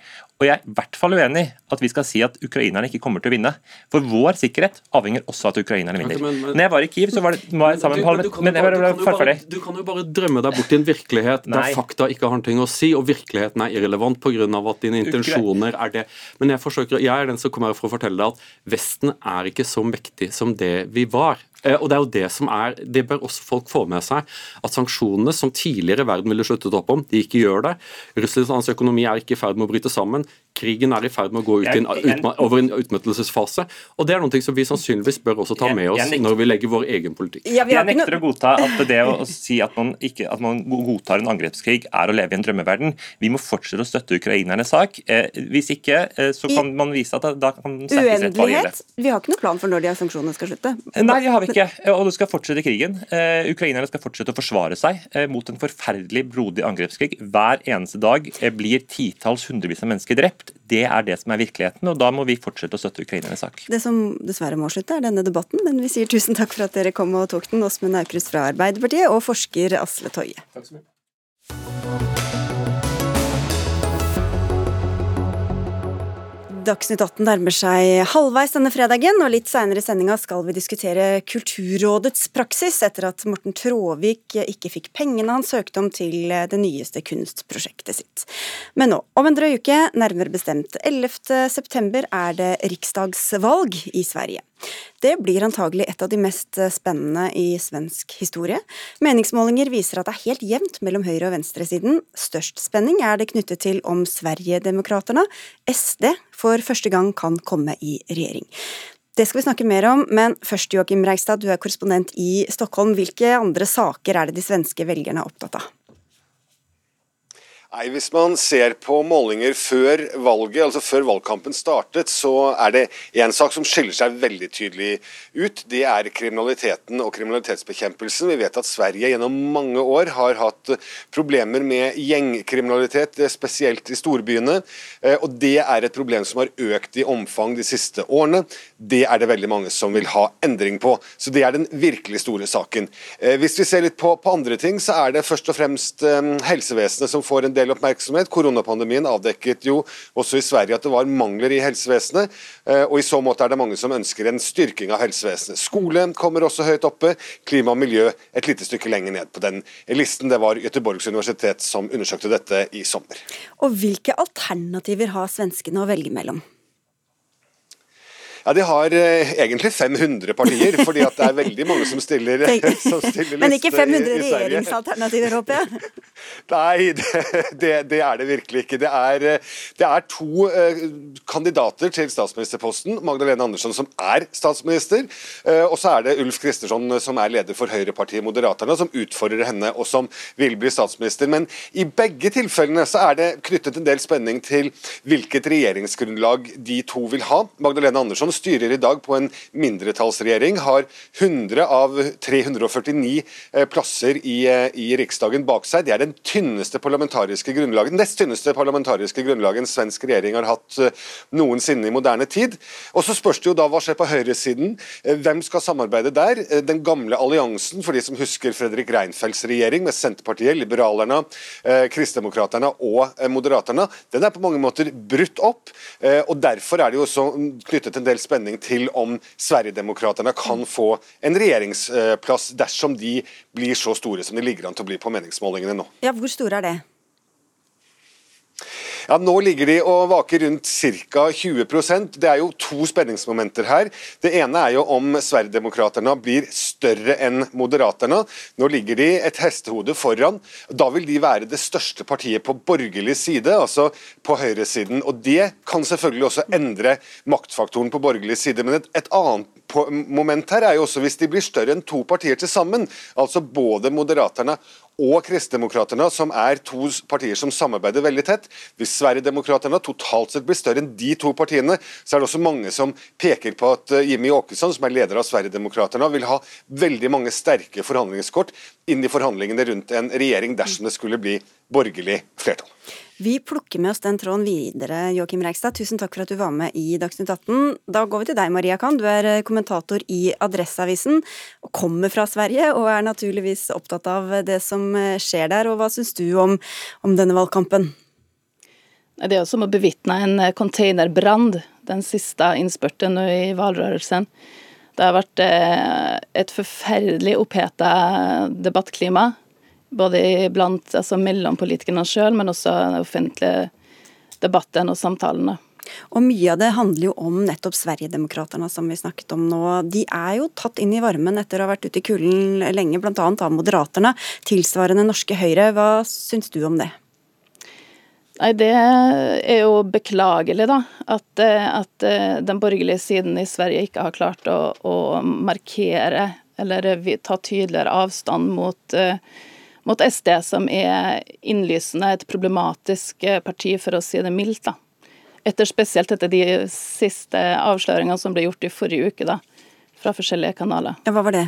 Og jeg er i hvert fall uenig at vi skal si at ukrainerne ikke kommer til å vinne. For vår sikkerhet avhenger også av at ukrainerne vinner. Men, men, Når jeg var i Kiev, så var det var jeg sammen med. Men jeg kan bare, du kan jo bare drømme deg bort i en virkelighet Nei. der fakta ikke har noe å si, og virkeligheten er irrelevant pga. at dine intensjoner er det. Men jeg, forsøker, jeg er den som kommer for å fortelle deg at Vesten er ikke så mektig som det vi var. Eh, og Det er jo det som er, det bør også folk få med seg. At sanksjonene som tidligere verden ville sluttet opp om, de ikke gjør det. Russlands økonomi er ikke i ferd med å bryte sammen. Krigen er i ferd med å gå ut en, over en utmattelsesfase. Og det er noe som vi sannsynligvis bør også ta med oss når vi legger vår egen politikk. Jeg nekter å godta at det å si at man, ikke, at man godtar en angrepskrig er å leve i en drømmeverden. Vi må fortsette å støtte ukrainernes sak. Eh, hvis ikke, eh, så kan man vise at da kan sterkest rett være Vi har ikke noen plan for når de sanksjonene skal slutte? Nei, det har vi ikke. Og det skal fortsette krigen. Ukrainerne skal fortsette å forsvare seg mot en forferdelig blodig angrepskrig. Hver eneste dag blir titalls, hundrevis av mennesker drept. Det er det som er virkeligheten, og da må vi fortsette å støtte ukrainernes sak. Det som dessverre må slutte, er denne debatten, men vi sier tusen takk for at dere kom og tok den, Åsmund Aukrust fra Arbeiderpartiet og forsker Asle Toje. Takk så mye. Dagsnytt 18 nærmer seg halvveis denne fredagen, og litt seinere i sendinga skal vi diskutere Kulturrådets praksis etter at Morten Tråvik ikke fikk pengene han søkte om til det nyeste kunstprosjektet sitt. Men nå, om en drøy uke, nærmere bestemt 11. september, er det riksdagsvalg i Sverige. Det blir antagelig et av de mest spennende i svensk historie. Meningsmålinger viser at det er helt jevnt mellom høyre- og venstresiden. Størst spenning er det knyttet til om Sverigedemokraterna, SD, for første gang kan komme i regjering. Det skal vi snakke mer om, men først Joakim Reigstad, du er korrespondent i Stockholm. Hvilke andre saker er det de svenske velgerne er opptatt av? Nei, Hvis man ser på målinger før valget, altså før valgkampen startet, så er det én sak som skiller seg veldig tydelig ut. Det er kriminaliteten og kriminalitetsbekjempelsen. Vi vet at Sverige gjennom mange år har hatt problemer med gjengkriminalitet, spesielt i storbyene. Eh, og det er et problem som har økt i omfang de siste årene. Det er det veldig mange som vil ha endring på. Så det er den virkelig store saken. Eh, hvis vi ser litt på, på andre ting, så er det først og fremst eh, helsevesenet som får en del oppmerksomhet. Koronapandemien avdekket jo også i Sverige at det var mangler i helsevesenet. Eh, og I så måte er det mange som ønsker en styrking av helsevesenet. Skole kommer også høyt oppe. Klima og miljø et lite stykke lenger ned på den listen. Det var Göteborgs universitet som undersøkte dette i sommer. Og Hvilke alternativer har svenskene å velge mellom? Ja, De har eh, egentlig 500 partier, fordi at det er veldig mange som stiller, som stiller Men ikke 500 regjeringsalternativer, håper jeg? Nei, det, det, det, er det virkelig ikke. Det er, eh, det er to eh, kandidater til statsministerposten. Magdalene Andersson som er statsminister, eh, og så er det Ulf Kristersson som er leder for høyrepartiet Moderaterna, som utfordrer henne og som vil bli statsminister. Men i begge tilfellene så er det knyttet en del spenning til hvilket regjeringsgrunnlag de to vil ha. Magdalene Andersson styrer i dag på en mindretallsregjering, har 100 av 349 eh, plasser i, eh, i Riksdagen bak seg. Det er den tynneste parlamentariske grunnlaget, nest tynneste parlamentariske grunnlaget en svensk regjering har hatt eh, noensinne i moderne tid. Og Så spørs det jo da hva skjer på høyresiden. Hvem skal samarbeide der? Den gamle alliansen, for de som husker Fredrik Reinfeldts regjering med Senterpartiet, Liberalerne, Kristdemokraterne og Moderaterne, den er på mange måter brutt opp. og Derfor er det jo også knyttet en del spenning til om Sverigedemokraterna kan få en regjeringsplass dersom de blir så store som de ligger an til å bli på meningsmålingene nå. Ja, Hvor store er det? Ja, Nå ligger de og vaker rundt ca. 20% Det er jo to spenningsmomenter her. Det ene er jo om Sverigedemokraterna blir større enn Moderaterna. Nå ligger de et hestehode foran. Da vil de være det største partiet på borgerlig side, altså på høyresiden. Og Det kan selvfølgelig også endre maktfaktoren på borgerlig side. Men et, et annet moment her er jo også hvis de blir større enn to partier til sammen, altså både Moderaterna og Kristdemokraterna, som er to partier som samarbeider veldig tett. Hvis Sverigedemokraterna totalt sett blir større enn de to partiene, så er det også mange som peker på at eh, Jimmy Åkesson, som er leder av Sverigedemokraterna, vil ha veldig mange sterke forhandlingskort inn i forhandlingene rundt en regjering dersom det skulle bli borgerlig flertall. Vi plukker med oss den tråden videre, Joakim Reigstad. Tusen takk for at du var med i Dagsnytt 18. Da går vi til deg, Maria Khan. Du er eh, kommentator i Adresseavisen kommer fra Sverige, og er naturligvis opptatt av det som eh, skjer der. Og hva syns du om, om denne valgkampen? Det er som å bevitne en eh, containerbrann, den siste innspurten i valgrørelsen. Det har vært et forferdelig oppheta debattklima både blant, altså mellom politikerne sjøl, men også den offentlige debatten og samtalene. Og Mye av det handler jo om nettopp Sverigedemokraterna, som vi snakket om nå. De er jo tatt inn i varmen etter å ha vært ute i kulden lenge, bl.a. av Moderaterne. Tilsvarende norske Høyre. Hva syns du om det? Nei, Det er jo beklagelig, da. At, at den borgerlige siden i Sverige ikke har klart å, å markere eller ta tydeligere avstand mot uh, mot SD, som er innlysende et problematisk eh, parti, for å si det mildt. da. Etter Spesielt etter de siste avsløringene som ble gjort i forrige uke, da, fra forskjellige kanaler. Ja, Hva var det?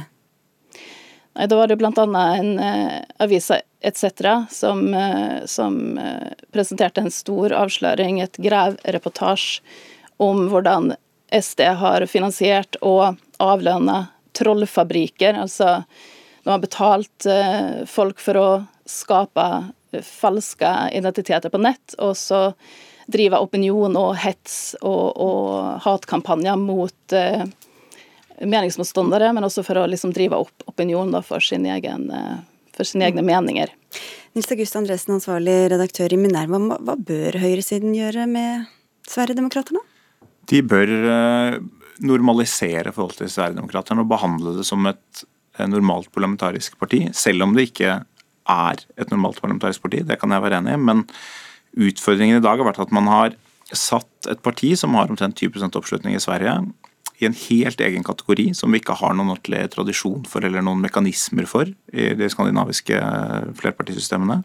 Nei, Da var det bl.a. en eh, avisa etc. Som, eh, som eh, presenterte en stor avsløring, et grevreportasje om hvordan SD har finansiert og avlønna trollfabrikker. altså de har betalt eh, folk for å skape eh, falske identiteter på nett, og så drive opinion og hets og, og hatkampanjer mot eh, meningsmotstandere, men også for å liksom drive opp opinion da, for, sin egen, eh, for, sine egne meninger. Nils August Andresen, ansvarlig redaktør i Minerva. Hva bør høyresiden gjøre med Sverigedemokraterna? De bør normalisere forholdet til Sverigedemokraterna og behandle det som et normalt parlamentarisk parti, selv om det ikke er et normalt parlamentarisk parti. Det kan jeg være enig i. Men utfordringen i dag har vært at man har satt et parti som har omtrent 20% oppslutning i Sverige, i en helt egen kategori som vi ikke har noen ordentlig tradisjon for eller noen mekanismer for i de skandinaviske flerpartisystemene.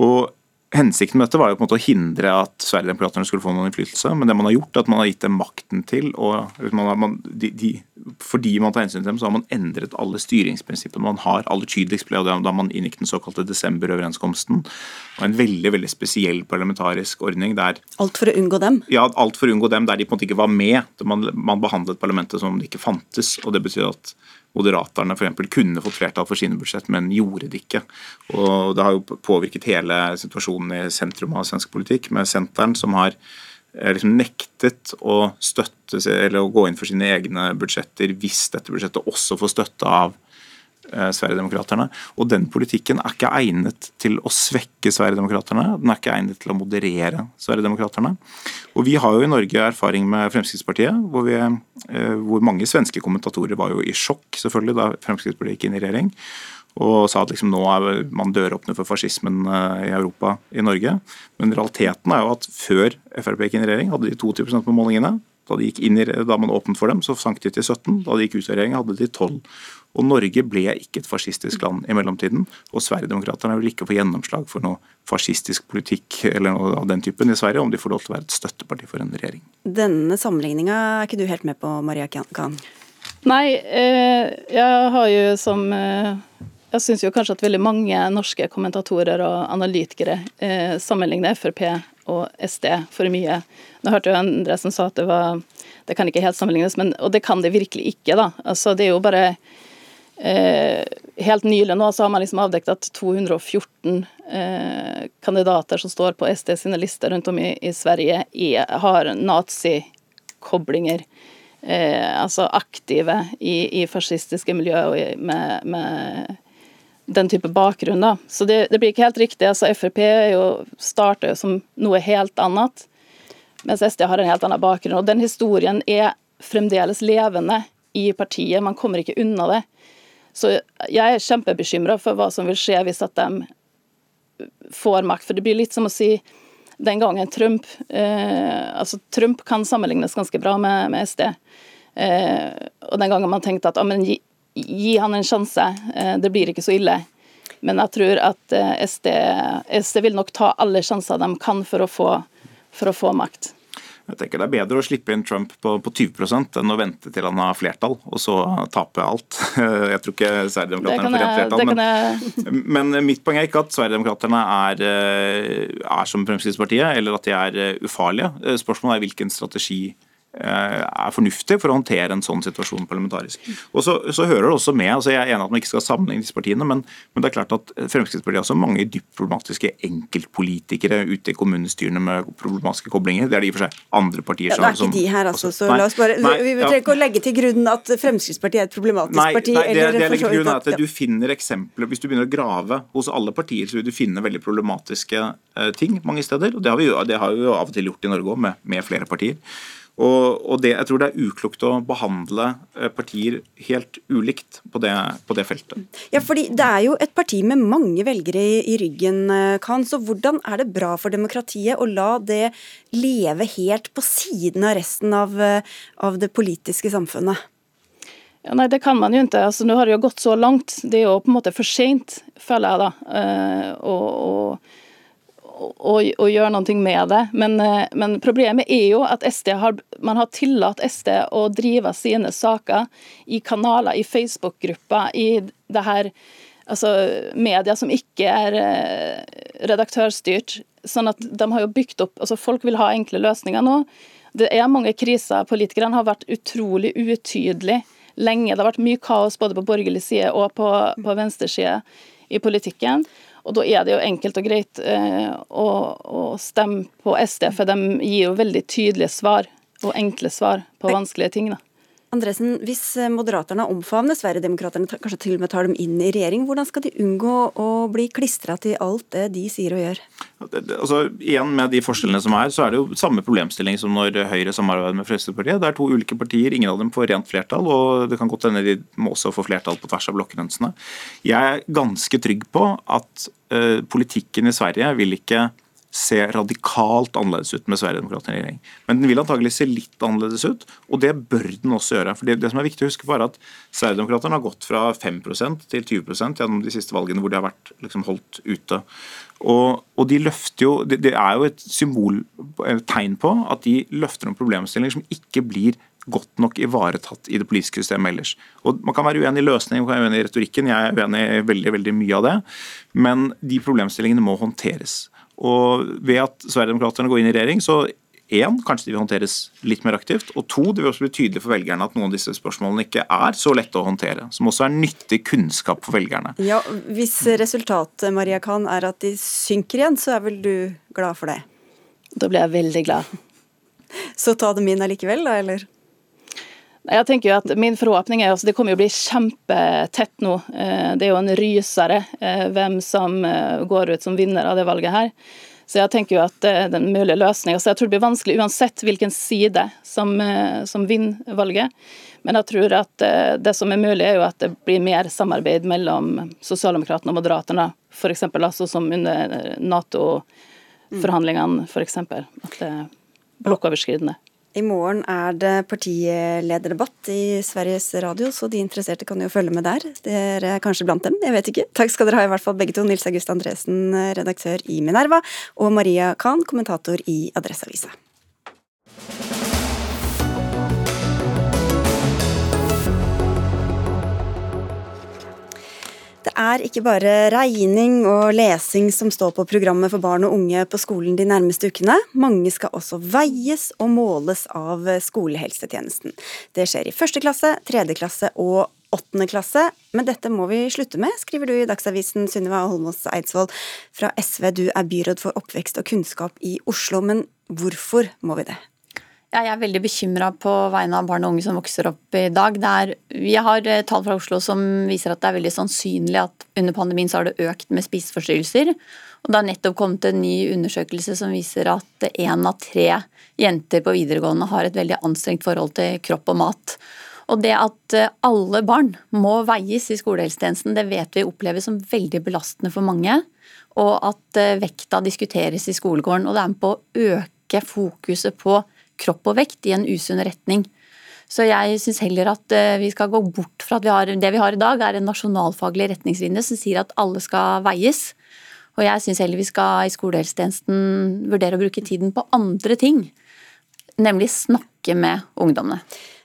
Og Hensikten med dette var jo på en måte å hindre at Sverigedemokraterna skulle få noen innflytelse, men det man har gjort, er at man har gitt dem makten til og man har, man, de, de, Fordi man tar hensyn til dem, så har man endret alle styringsprinsippene man har. Aller tydeligst ble det da man inngikk den såkalte desemberøverenskomsten. Og en veldig veldig spesiell parlamentarisk ordning der Alt for å unngå dem? Ja, alt for å unngå dem der de på en måte ikke var med. Man, man behandlet parlamentet som om det ikke fantes. og det betyr at Moderaterne f.eks. kunne fått flertall for sine budsjett, men gjorde det ikke. Og Det har jo påvirket hele situasjonen i sentrum av svensk politikk, med Senteren som har eh, liksom nektet å støtte eller å gå inn for sine egne budsjetter hvis dette budsjettet også får støtte av Sverigedemokraterna. Og den politikken er ikke egnet til å svekke Sverigedemokraterna. Den er ikke egnet til å moderere Sverigedemokraterna. Og vi har jo i Norge erfaring med Fremskrittspartiet, hvor, vi, eh, hvor mange svenske kommentatorer var jo i sjokk selvfølgelig da Fremskrittspartiet gikk inn i regjering. Og sa at liksom nå er man døråpner for fascismen eh, i Europa i Norge. Men realiteten er jo at før Frp gikk inn i regjering, hadde de 22 på målingene. Da, de gikk i, da, man åpnet for dem, så sank de til 17. Da de gikk ut av regjering, hadde de 12. Og Norge ble ikke et fascistisk land i mellomtiden. Og Sverigedemokraterna vil ikke få gjennomslag for noe fascistisk politikk eller noe av den typen i Sverige, om de får lov til å være et støtteparti for en regjering. Denne sammenligninga er ikke du helt med på, Maria Kahn? Nei, eh, jeg har jo som eh, Jeg syns jo kanskje at veldig mange norske kommentatorer og analytikere eh, sammenligner Frp og SD for mye. Nå hørte jo andre som sa at det var det kan ikke helt sammenlignes, men, og det kan det virkelig ikke. da. Altså, det er jo bare helt nylig nå så har man liksom avdekket at 214 eh, kandidater som står på SD sine lister rundt om i, i Sverige, er, har nazikoblinger. Eh, altså aktive i, i fascistiske miljøer med, med, den type bakgrunn. da. Så det, det, blir ikke helt riktig. altså Frp starter jo som noe helt annet, mens SD har en helt annen bakgrunn. og Den historien er fremdeles levende i partiet. Man kommer ikke unna det. Så jeg er kjempebekymra for hva som vil skje hvis at de får makt. For det blir litt som å si den gangen Trump eh, altså Trump kan sammenlignes ganske bra med, med SD. Eh, og den gangen man tenkte at ah, gi, gi han en sjanse, eh, det blir ikke så ille. Men jeg tror at eh, SD, SD vil nok ta alle sjanser de kan for å få, for å få makt. Jeg tenker Det er bedre å slippe inn Trump på, på 20% enn å vente til han har flertall, og så tape alt. Jeg tror ikke Sverigedemokraterna får rent flertall. Men, men, mitt poeng er ikke at Sverigedemokraterna er, eh, er som Fremskrittspartiet, eller at de er eh, ufarlige. Eh, spørsmålet er hvilken strategi er fornuftig for å håndtere en sånn situasjon parlamentarisk. Og så, så hører det også med, altså Jeg er enig at man ikke skal sammenligne disse partiene, men, men, det er klart at Fremskrittspartiet har også mange dypt problematiske enkeltpolitikere ute i kommunestyrene med problematiske koblinger. Det er det i og for seg andre partier som ja, Det er ikke de her, altså. Så nei, la oss bare, nei, vi trenger ikke å legge til grunn at Fremskrittspartiet er et problematisk nei, parti. Nei, det, det, det grunn er at du finner eksempler, Hvis du begynner å grave hos alle partier, så vil du finne veldig problematiske uh, ting mange steder. og Det har vi det har vi jo av og til gjort i Norge òg, med, med flere partier. Og, og det, jeg tror det er uklokt å behandle eh, partier helt ulikt på det, på det, feltet. Ja, fordi Det er jo et parti med mange velgere i, i ryggen, eh, Khan. Så hvordan er det bra for demokratiet å la det leve helt på siden av resten av, eh, av det politiske samfunnet? Ja, nei, Det kan man jo ikke. Altså, Nå har det jo gått så langt. Det er jo på en måte for seint, føler jeg. da. og, og å, og gjøre noe med det. Men, eh, men, problemet er jo at SD har, man har tillatt SD å drive sine saker i kanaler, i Facebook-grupper, i det her altså media som ikke er eh, redaktørstyrt. Sånn at de har jo bygd opp altså Folk vil ha enkle løsninger nå. Det er mange kriser. Politikerne har vært utrolig utydelige lenge. Det har vært mye kaos både på borgerlig side og på, på venstreside i politikken. Og Da er det jo enkelt og greit eh, å, å, stemme på SD, for de gir jo veldig tydelige svar og enkle svar på vanskelige ting. da. Andresen, Hvis eh, Moderaterna omfavner Sverigedemokraterna, kanskje til og med tar dem inn i regjering, hvordan skal de unngå å bli klistra til alt det de sier og gjør? Altså, igjen Med de forskjellene som er, så er det jo samme problemstilling som når Høyre samarbeider med Fremskrittspartiet. Det er to ulike partier, ingen av dem får rent flertall, og det kan godt hende de må også få flertall på tvers av blokkgrensene. Jeg er ganske trygg på at uh, politikken i Sverige vil ikke se radikalt annerledes ut med Sverigedemokraterna i regjering. Men den vil antagelig se litt annerledes ut, og det bør den også gjøre. For Det, det som er viktig å huske på er at Sverigedemokraterna har gått fra 5% til 20% gjennom de siste valgene hvor de har vært liksom, holdt ute. Og, og, de løfter jo, det, det er jo et symbol, et tegn på at de løfter noen problemstillinger som ikke blir godt nok ivaretatt i det politiske systemet ellers. Og Man kan være uenig i løsningen, man kan være uenig i retorikken, jeg er uenig i veldig, veldig mye av det. Men de problemstillingene må håndteres. Og Ved at Sverigedemokraterna går inn i regjering, så én, kanskje de vil håndteres litt mer aktivt. Og to, det vil også bli tydelig for velgerne at noen av disse spørsmålene ikke er så lette å håndtere. Som også er nyttig kunnskap for velgerne. Ja, Hvis resultatet Maria Khan, er at de synker igjen, så er vel du glad for det? Da blir jeg veldig glad. Så ta dem inn allikevel, da, eller? Jeg tenker jo at Min forhåpning er at det kommer å bli kjempetett nå. Eh, det er jo en rysere eh, hvem som eh, går ut som vinner av det valget her. Så jeg tenker jo at den mulige løsningen, Så jeg tror det blir vanskelig uansett hvilken side som, som vinner valget. Men jeg tror at det som er mulig, er jo at det blir mer samarbeid mellom Sosialdemokratene og Moderaterna. F.eks. altså som under Nato-forhandlingene, f.eks. At det er blokkoverskridende. I morgen er det partilederdebatt i Sveriges Radio, så de interesserte kan jo følge med der. Dere er kanskje blant dem, jeg vet ikke. Takk skal dere ha i hvert fall begge to. Nils August Andresen, redaktør i Minerva, og Maria Khan, kommentator i Adresseavisa. Det er ikke bare regning og lesing som står på programmet for barn og unge på skolen de nærmeste ukene. Mange skal også veies og måles av skolehelsetjenesten. Det skjer i første klasse, tredje klasse og åttende klasse, men dette må vi slutte med, skriver du i Dagsavisen Sunniva Holmås Eidsvoll fra SV. Du er byråd for oppvekst og kunnskap i Oslo, men hvorfor må vi det? Jeg er veldig bekymra på vegne av barn og unge som vokser opp i dag. Er, vi har eh, tall fra Oslo som viser at det er veldig sannsynlig at under pandemien så har det økt med spiseforstyrrelser. Og det har nettopp kommet en ny undersøkelse som viser at én av tre jenter på videregående har et veldig anstrengt forhold til kropp og mat. Og det at eh, alle barn må veies i skolehelsetjenesten, det vet vi oppleves som veldig belastende for mange. Og at eh, vekta diskuteres i skolegården. Og det er med på å øke fokuset på kropp og vekt i en usunn retning. Så jeg syns heller at eh, vi skal gå bort fra at vi har, det vi har i dag, er en nasjonalfaglig retningslinje som sier at alle skal veies. Og jeg syns heller vi skal i skolehelsetjenesten vurdere å bruke tiden på andre ting. Nemlig snakke med ungdommene.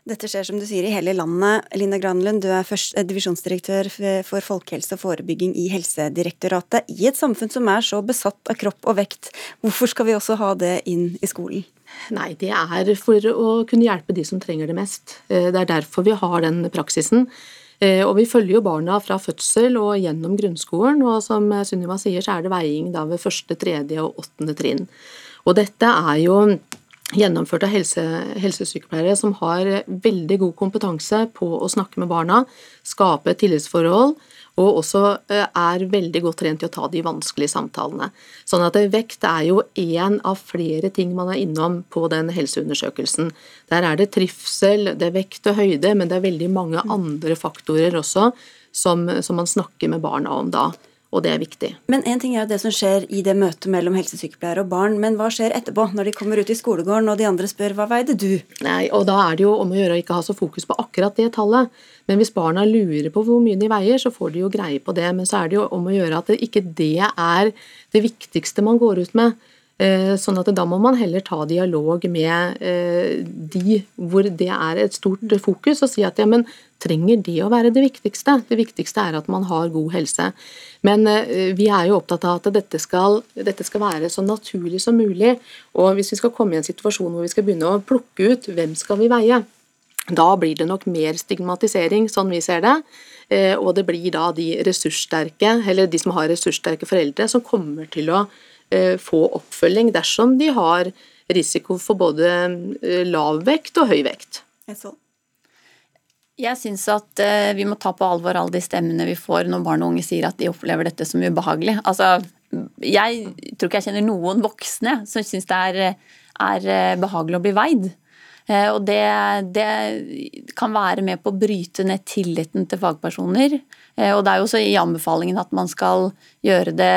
Dette skjer som du sier i hele landet. Linda Granlund, du er først, eh, divisjonsdirektør for folkehelse og forebygging i Helsedirektoratet. I et samfunn som er så besatt av kropp og vekt, hvorfor skal vi også ha det inn i skolen? Nei, det er for å kunne hjelpe de som trenger det mest. Eh, det er derfor vi har den praksisen. Eh, og vi følger jo barna fra fødsel og gjennom grunnskolen, og som Sunniva sier, så er det veiing da ved første, tredje og åttende trinn. Og dette er jo gjennomført av helse, helsesykepleiere som har veldig god kompetanse på å snakke med barna, skape tillitsforhold og også eh, er veldig godt trent til å ta de vanskelige samtalene. Sånn at vekt er jo én av flere ting man er innom på den helseundersøkelsen. Der er det trivsel, det er vekt og høyde, men det er veldig mange andre faktorer også som, som man snakker med barna om da og det er viktig. Men En ting er jo det som skjer i det møtet mellom helsesykepleiere og barn, men hva skjer etterpå, når de kommer ut i skolegården og de andre spør hva veide du? Nei, og Da er det jo om å gjøre å ikke ha så fokus på akkurat det tallet. Men hvis barna lurer på hvor mye de veier, så får de jo greie på det. Men så er det jo om å gjøre at det ikke det er det viktigste man går ut med. Eh, sånn at da må man heller ta dialog med eh, de hvor det er et stort fokus, og si at ja, men trenger det å være det viktigste? Det viktigste er at man har god helse. Men eh, vi er jo opptatt av at dette skal, dette skal være så naturlig som mulig. Og hvis vi skal komme i en situasjon hvor vi skal begynne å plukke ut hvem skal vi veie, da blir det nok mer stigmatisering, sånn vi ser det. Og det blir da de ressurssterke, eller de som har ressurssterke foreldre, som kommer til å få oppfølging dersom de har risiko for både eh, lav vekt og høy vekt. Jeg syns at eh, vi må ta på alvor alle de stemmene vi får når barn og unge sier at de opplever dette som ubehagelig. Altså, jeg tror ikke jeg kjenner noen voksne som syns det er, er behagelig å bli veid. Eh, og det, det kan være med på å bryte ned tilliten til fagpersoner. Eh, og det er jo også i anbefalingen at man skal gjøre det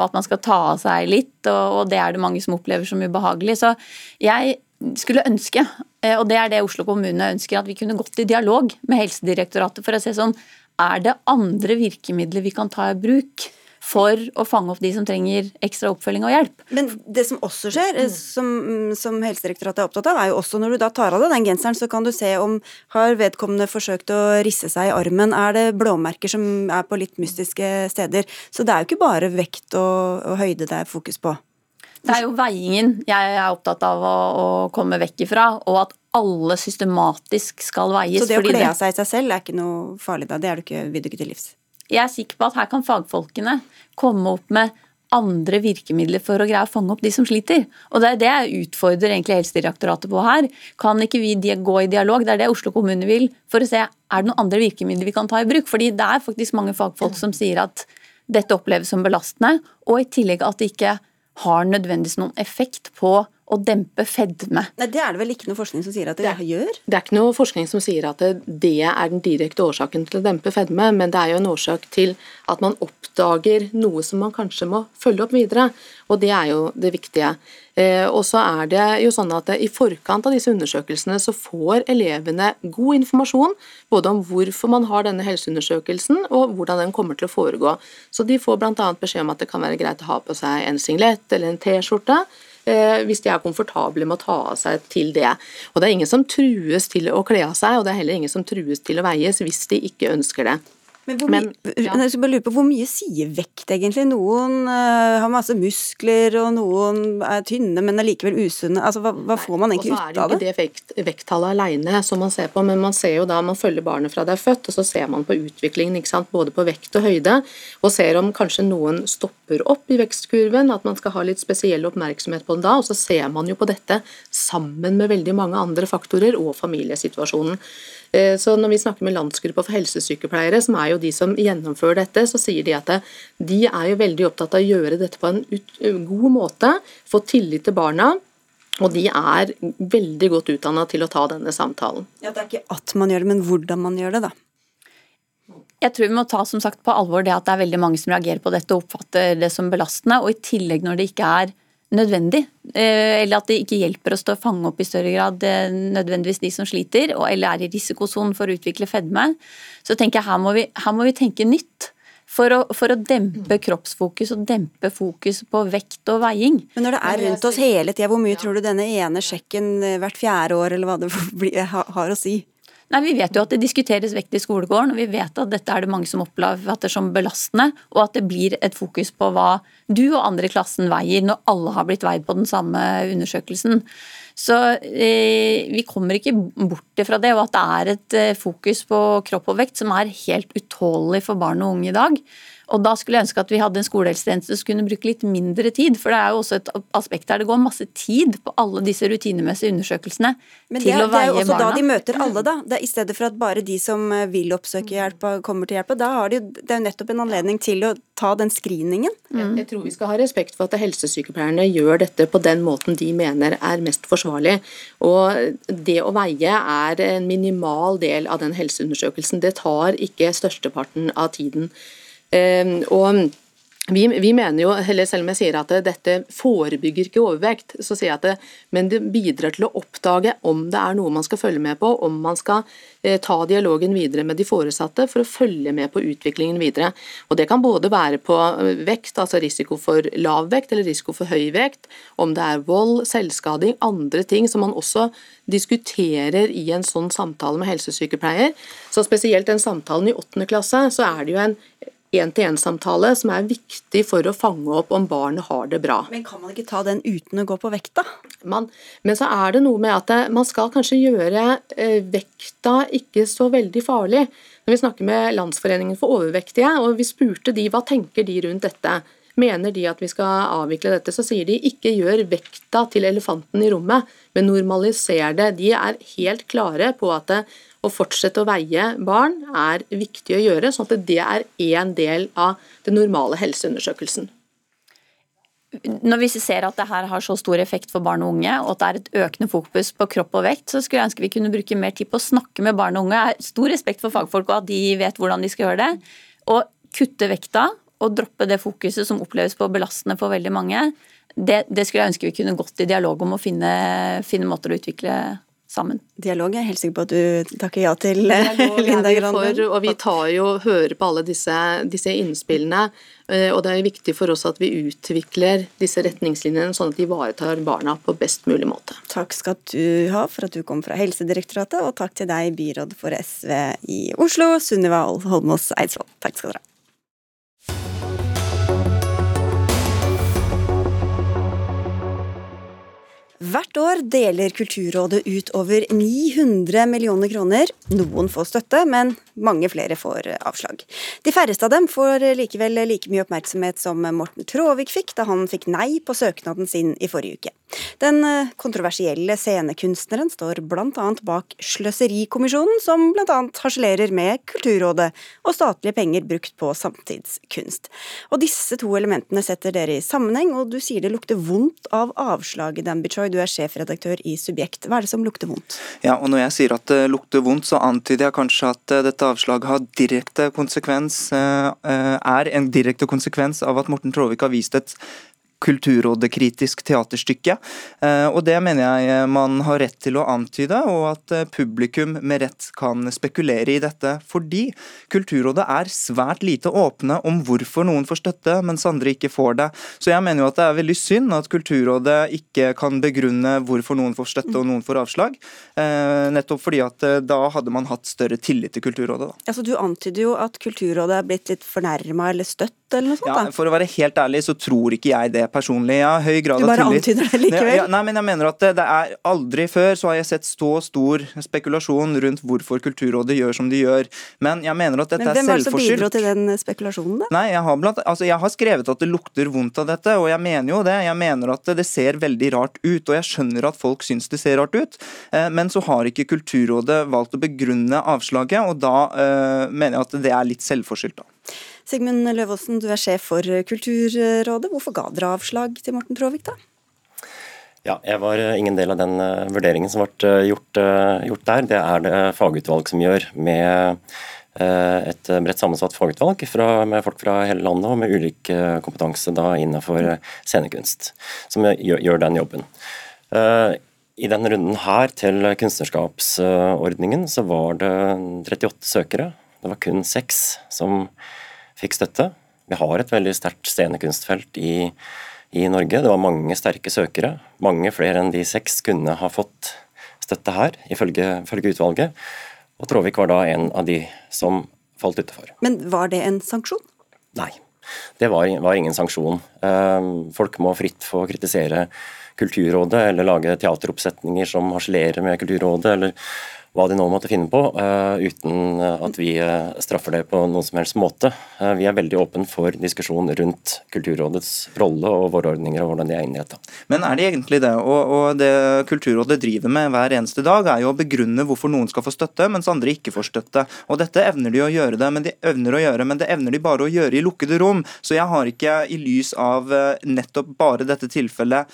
At man skal ta av seg litt, og det er det mange som opplever som ubehagelig. Så jeg skulle ønske, eh, og det er det Oslo kommune ønsker, at vi kunne gått i dialog med Helsedirektoratet for å se sånn Er det andre virkemidler vi kan ta i bruk? For å fange opp de som trenger ekstra oppfølging og hjelp. Men det som også skjer, eh, som, som Helsedirektoratet er opptatt av, er jo også når du da tar av deg den genseren, så kan du se om har vedkommende forsøkt å risse seg i armen. Er det blåmerker som er på litt mystiske steder? Så det er jo ikke bare vekt og, og høyde det er fokus på. Det er jo veiingen jeg er opptatt av å, å komme vekk ifra, og at alle systematisk skal veies. Så det å kle av seg i seg selv er ikke noe farlig da? Det er du ikke, vil du ikke til livs? Jeg er sikker på at her kan fagfolkene komme opp med andre virkemidler for å greie å fange opp de som sliter. Og Det er det jeg utfordrer egentlig Helsedirektoratet på her. Kan ikke vi gå i dialog? Det er det Oslo kommune vil, for å se er det noen andre virkemidler vi kan ta i bruk. Fordi det er faktisk mange fagfolk som sier at dette oppleves som belastende, og i tillegg at det ikke har nødvendigvis noen effekt på å dempe fedme. Nei, Det er det vel ikke noe forskning som sier at det, det gjør? Det er ikke noe forskning som sier at det, det, er den direkte årsaken til å dempe fedme, men det er jo en årsak til at man oppdager noe som man kanskje må følge opp videre. Og det er jo det viktige. Eh, og så er det jo sånn at I forkant av disse undersøkelsene så får elevene god informasjon både om hvorfor man har denne helseundersøkelsen og hvordan den kommer til å foregå. Så De får bl.a. beskjed om at det kan være greit å ha på seg en singlet eller en T-skjorte hvis de er komfortable med å ta av seg til det. Og Det er ingen som trues til å kle av seg, og det er heller ingen som trues til å veies hvis de ikke ønsker det. Men, hvor, Men ja. jeg bare lure på, hvor mye sier vekt, egentlig? Noen uh, har masse muskler, og noen er tynne, men er likevel usunne. Altså, hva, hva får man egentlig ut av det? Og så er det ikke det vekt, vekttallet alene som man ser på, men man ser jo da, man følger barnet fra det er født, og så ser man på utviklingen, ikke sant? både på vekt og høyde, og ser om kanskje noen stopper opp i vekstkurven, at man skal ha litt spesiell oppmerksomhet på den da, og så ser man jo på dette sammen med veldig mange andre faktorer og familiesituasjonen. Eh, så når vi snakker med landsgruppa for helsesykepleiere, som er jo de som gjennomfører dette, så sier de at de er jo veldig opptatt av å gjøre dette på en god måte, få tillit til barna. Og de er veldig godt utdanna til å ta denne samtalen. Ja, Det er ikke at man gjør det, men hvordan man gjør det, da. Jeg tror vi må ta som sagt på alvor det at det er veldig mange som reagerer på dette og oppfatter det som belastende. Og i tillegg når det ikke er nødvendig. Eh, eller at det ikke hjelper oss til å fange opp i større grad eh, nødvendigvis de som sliter, eller er i risikosonen for å utvikle fedme. Så tenker jeg her må vi, her må vi tenke nytt. For å, for å, dempe kroppsfokus og dempe fokus på vekt og veiing. Men når det er rundt oss hele tida, hvor mye tror du denne ene sjekken eh, hvert fjerde år eller hva det har å si? Nei, Vi vet jo at det diskuteres vekt i skolegården, og vi vet at dette er det mange som opplever som belastende, og at det blir et fokus på hva du og andre i klassen veier når alle har blitt veid på den samme undersøkelsen. Så eh, vi kommer ikke bort fra det, og at det er et eh, fokus på kropp og vekt som er helt utålelig for barn og unge i dag. Og da skulle jeg ønske at vi hadde en skolehelsetjeneste som kunne bruke litt mindre tid. For det er jo også et aspekt der det går masse tid på alle disse rutinemessige undersøkelsene Men til å veie barna. Det er jo også barna. da de møter alle, da. Det er I stedet for at bare de som eh, vil oppsøke hjelp, kommer til hjelp. Da har de, det er jo nettopp en anledning til å ta den screeningen. Mm. Jeg tror vi skal ha respekt for at helsesykepleierne gjør dette på den måten de mener er mest forsvarlig. Og det å veie er en minimal del av den helseundersøkelsen. Det tar ikke størsteparten av tiden. Ehm, og vi, vi, mener jo, eller Selv om jeg sier at dette forebygger ikke overvekt, så sier jeg at det, men det bidrar til å oppdage om det er noe man skal følge med på, om man skal eh, ta dialogen videre med de foresatte for å følge med på utviklingen videre. Og Det kan både være på eh, vekt, altså risiko for lav vekt eller risiko for høy vekt, om det er vold, selvskading, andre ting som man også diskuterer i en sånn samtale med helsesykepleier. Så Spesielt den samtalen i åttende klasse, så er det jo en én-til-én-samtale som er viktig for å fange opp om barnet har det bra. Men kan man ikke ta den uten å gå på vekta? Man, men så er det noe med at eh, man skal kanskje gjøre eh, vekta ikke så veldig farlig. Når vi snakker med Landsforeningen for overvektige, og vi spurte de hva tenker de rundt dette, Mener de at vi skal avvikle dette, så sier de ikke gjør vekta til elefanten i rommet, men normaliser det. De er helt klare på at å fortsette å veie barn er viktig å gjøre, sånn at det er én del av den normale helseundersøkelsen. når vi ser at det her har så stor effekt for barn og unge, og at det er et økende fokus på kropp og vekt, så skulle jeg ønske vi kunne bruke mer tid på å snakke med barn og unge. Jeg har stor respekt for fagfolk og at de vet hvordan de skal gjøre det. Og kutte vekta og droppe det fokuset som oppleves på belastende for veldig mange. Det, det skulle jeg ønske vi kunne gått i dialog om å finne, finne måter å utvikle sammen. Dialog er jeg helt sikker på at du takker ja til, Linda Grander. og vi tar jo, hører på alle disse, disse, innspillene, eh, og det er viktig for oss at vi utvikler disse retningslinjene sånn at de ivaretar barna på best mulig måte. Takk skal du ha for at du kom fra Helsedirektoratet, og takk til deg, byråd for SV i Oslo, Sunniva Holmås Eidsvoll. Takk skal dere ha. Hvert år deler Kulturrådet ut over 900 millioner kroner. Noen får støtte, men mange flere får avslag. De færreste av dem får likevel like mye oppmerksomhet som Morten Tråvik fikk da han fikk nei på søknaden sin i forrige uke. Den kontroversielle scenekunstneren står bl.a. bak Sløserikommisjonen, som bl.a. harselerer med Kulturrådet og statlige penger brukt på samtidskunst. Og disse to elementene setter dere i sammenheng, og du sier det lukter vondt av avslaget, Dan Bichoy. Du er sjefredaktør i Subjekt. Hva er det som lukter vondt? Ja, og Når jeg sier at det lukter vondt, så antyder jeg kanskje at eh, dette avslaget har direkte konsekvens, eh, eh, er en direkte konsekvens av at Morten Tråvik har vist et kulturrådekritisk teaterstykke. Eh, og det mener jeg man har rett til å antyde, og at eh, publikum med rett kan spekulere i dette. Fordi Kulturrådet er svært lite åpne om hvorfor noen får støtte, mens andre ikke får det. Så jeg mener jo at det er veldig synd at Kulturrådet ikke kan begrunne hvorfor noen får støtte og noen får avslag. Eh, nettopp fordi at da hadde man hatt større tillit til Kulturrådet. Da. Altså, du antyder jo at Kulturrådet er blitt litt fornærma eller støtt eller noe sånt? Ja, for å være helt ærlig så tror ikke jeg det personlig. Jeg har høy grad av tillit. Du bare antyder det likevel? Ja, nei, men jeg mener at det, det, er aldri før så har jeg sett så stor spekulasjon rundt hvorfor Kulturrådet gjør som de gjør. Men jeg mener at dette er selvforskyldt. Men hvem var det som bidro til den spekulasjonen, da? Nei, jeg har, blant, altså, jeg har skrevet at det lukter vondt av dette, og jeg mener jo det. Jeg mener at det ser veldig rart ut, og jeg skjønner at folk syns det ser rart ut. Eh, men så har ikke Kulturrådet valgt å begrunne avslaget, og da uh, mener jeg at det er litt selvforskyldt, da. Sigmund Løvaasen, du er sjef for Kulturrådet. Hvorfor ga dere avslag til Morten Tråvik, da? Ja, jeg var eh, ingen del av den uh, vurderingen som ble uh, gjort, gjort, der. Det er det fagutvalg som gjør, med et bredt sammensatt fagutvalg fra, med folk fra hele landet og med ulik kompetanse da innenfor scenekunst, som gjør, gjør den jobben. I denne runden her til kunstnerskapsordningen så var det 38 søkere. Det var kun seks som fikk støtte. Vi har et veldig sterkt scenekunstfelt i, i, Norge. Det var mange sterke søkere. Mange flere enn de seks kunne ha fått støtte her, ifølge, ifølge utvalget. Og Tråvik var da en av de som falt utenfor. Men var det en sanksjon? Nei, det var, var ingen sanksjon. Ehm, folk må fritt få kritisere Kulturrådet eller lage teateroppsetninger som harselerer med Kulturrådet, eller hva de nå måtte finne på, uh, uten eh, at vi uh, straffer det på noen som helst måte. Vi er veldig åpne for diskusjon rundt Kulturrådets rolle og våre ordninger og hvordan de er innretta. Men er de egentlig det? Og, og, det Kulturrådet driver med hver eneste dag, er jo å begrunne hvorfor noen skal få støtte, mens andre ikke får støtte. Og dette evner de å gjøre det, men de evner å gjøre, men det evner de bare å gjøre i lukkede rom. Så jeg har ikke i lys av nettopp bare dette tilfellet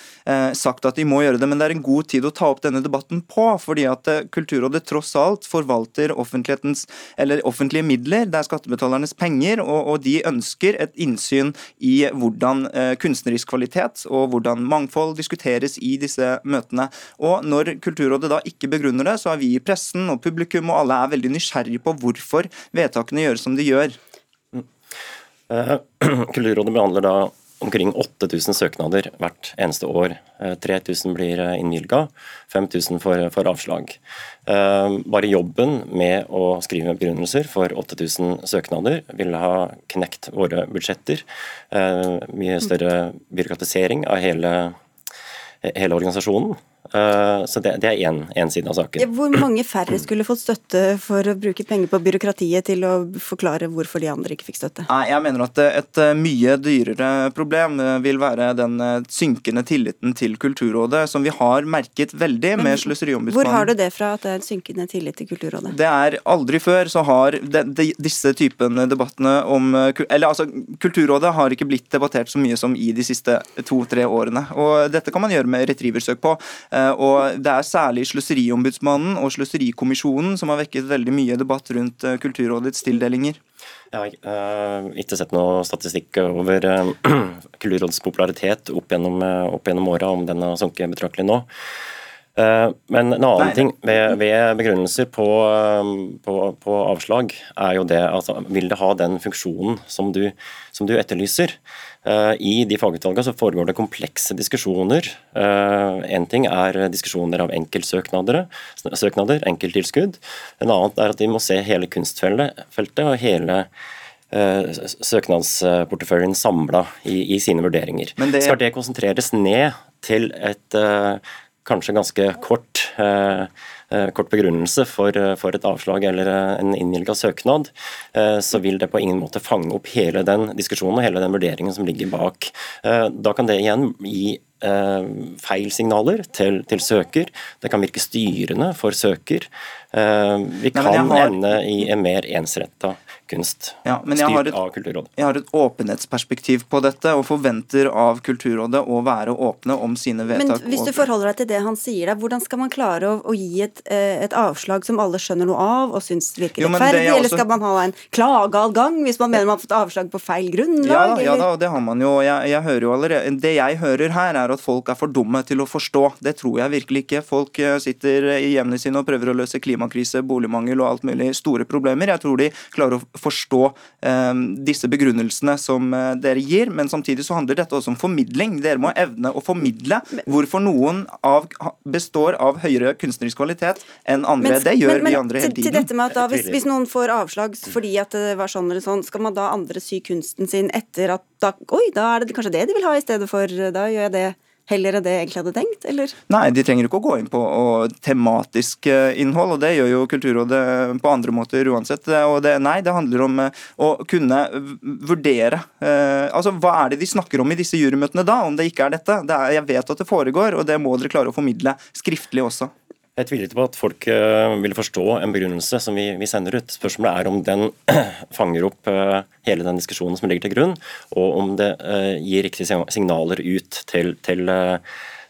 sagt at de må gjøre det, men det er en god tid å ta opp denne debatten på, fordi at Kulturrådet tross alt forvalter offentlige midler, det er skattebetalernes penger, og, og de ønsker et innsyn i hvordan eh, kunstnerisk kvalitet og hvordan mangfold diskuteres i disse møtene. Og Når Kulturrådet da ikke begrunner det, så er vi i pressen og publikum og alle er veldig nysgjerrige på hvorfor vedtakene gjøres som de gjør. Mm. Uh, Kulturrådet behandler da omkring 8000 søknader hvert eneste år. 3000 eh, blir eh, innvilga, 5000 får, får avslag. Eh, bare jobben med å skrive begrunnelser for 8000 søknader ville ha knekt våre budsjetter. Mye større byråkratisering av hele, hele organisasjonen. Eh, så det, det er én side av saken. Hvor mange færre skulle fått støtte for å bruke penger på byråkratiet til å forklare hvorfor de andre ikke fikk støtte? Nei, jeg mener at et mye dyrere problem vil være den synkende tilliten til Kulturrådet, som vi har merket veldig med Sløseriombudsmannen. Hvor har du det fra at det er en synkende tillit til Kulturrådet? Det er aldri før så har de, de, disse typene debattene om Eller altså, Kulturrådet har ikke blitt debattert så mye som i de siste to-tre årene. Og Dette kan man gjøre med retrieversøk på. Eh, og Det er særlig Sløseriombudsmannen og Sløserikommisjonen som har vekket veldig mye debatt rundt eh, Kulturrådets tildelinger. Jeg har uh, ikke sett noe statistikk over Kulturrådets popularitet opp gjennom, uh, gjennom åra, om den har sunket betraktelig nå. Eh, men en annen ting ved, ved begrunnelser på, eh, på, på, avslag, er jo det altså, Vil det ha den funksjonen som du, som du etterlyser? Eh, I de fagutvalgene så foregår det komplekse diskusjoner. En ting er diskusjoner av enkeltsøknader, søknader, enkelttilskudd. En annen er at vi må se hele kunstfeltet og hele søknadsporteføljen samla i, i, sine vurderinger. Det... Skal det konsentreres ned til et kanskje ganske kort, eh, eh, kort begrunnelse for, eh, for, et avslag eller en innvilga søknad, så vil det på ingen måte fange opp hele den diskusjonen og hele den vurderingen som ligger bak. Da kan det igjen gi feil signaler til, til søker. Det kan virke styrende for søker. Vi kan Nei, har... ende i en mer ensretta kunst, ja, styrt et, av Kulturrådet. Jeg har et åpenhetsperspektiv på dette, og forventer av Kulturrådet å være åpne om sine vedtak. Men hvis du forholder deg til det han sier, da, hvordan skal man klare å, å gi et, eh, et, avslag som alle skjønner noe av og syns virker rettferdig, også... eller skal man ha en klageadgang hvis man mener man har fått avslag på feil grunnlag? Ja, ja da, det har man jo. Jeg, jeg hører jo allerede, det jeg hører her, er at folk er for dumme til å forstå. Det tror jeg virkelig ikke. Folk eh, sitter i hjemmene sine og prøver å løse klimakrise, boligmangel og alt mulig store problemer. Jeg tror de klarer å forstå eh, disse begrunnelsene som eh, dere gir, men samtidig så handler dette også om formidling. Dere må evne å formidle hvorfor noen av, består av høyere kunstnerisk kvalitet enn andre. Men, det gjør men, men, vi andre hele tiden. Til dette med at da, hvis, hvis, noen får avslag fordi at det var sånn eller sånn, skal man da andre sy kunsten sin etter at da, Oi, da er det kanskje det de vil ha i stedet for Da gjør jeg det heller enn det jeg egentlig hadde tenkt, eller? Nei, de trenger ikke å gå inn på tematisk eh, innhold, og det gjør jo Kulturrådet på andre måter uansett. Og det, nei, det handler om eh, å kunne vurdere eh, Altså, hva er det de snakker om i disse jurymøtene da, om det ikke er dette? Det er, jeg vet at det foregår, og det må dere klare å formidle skriftlig også. Jeg tviler ikke på at folk uh, vil forstå en begrunnelse som vi, vi, sender ut. Spørsmålet er om den fanger opp uh, hele den diskusjonen som ligger til grunn, og om det uh, gir riktige signaler ut til, til,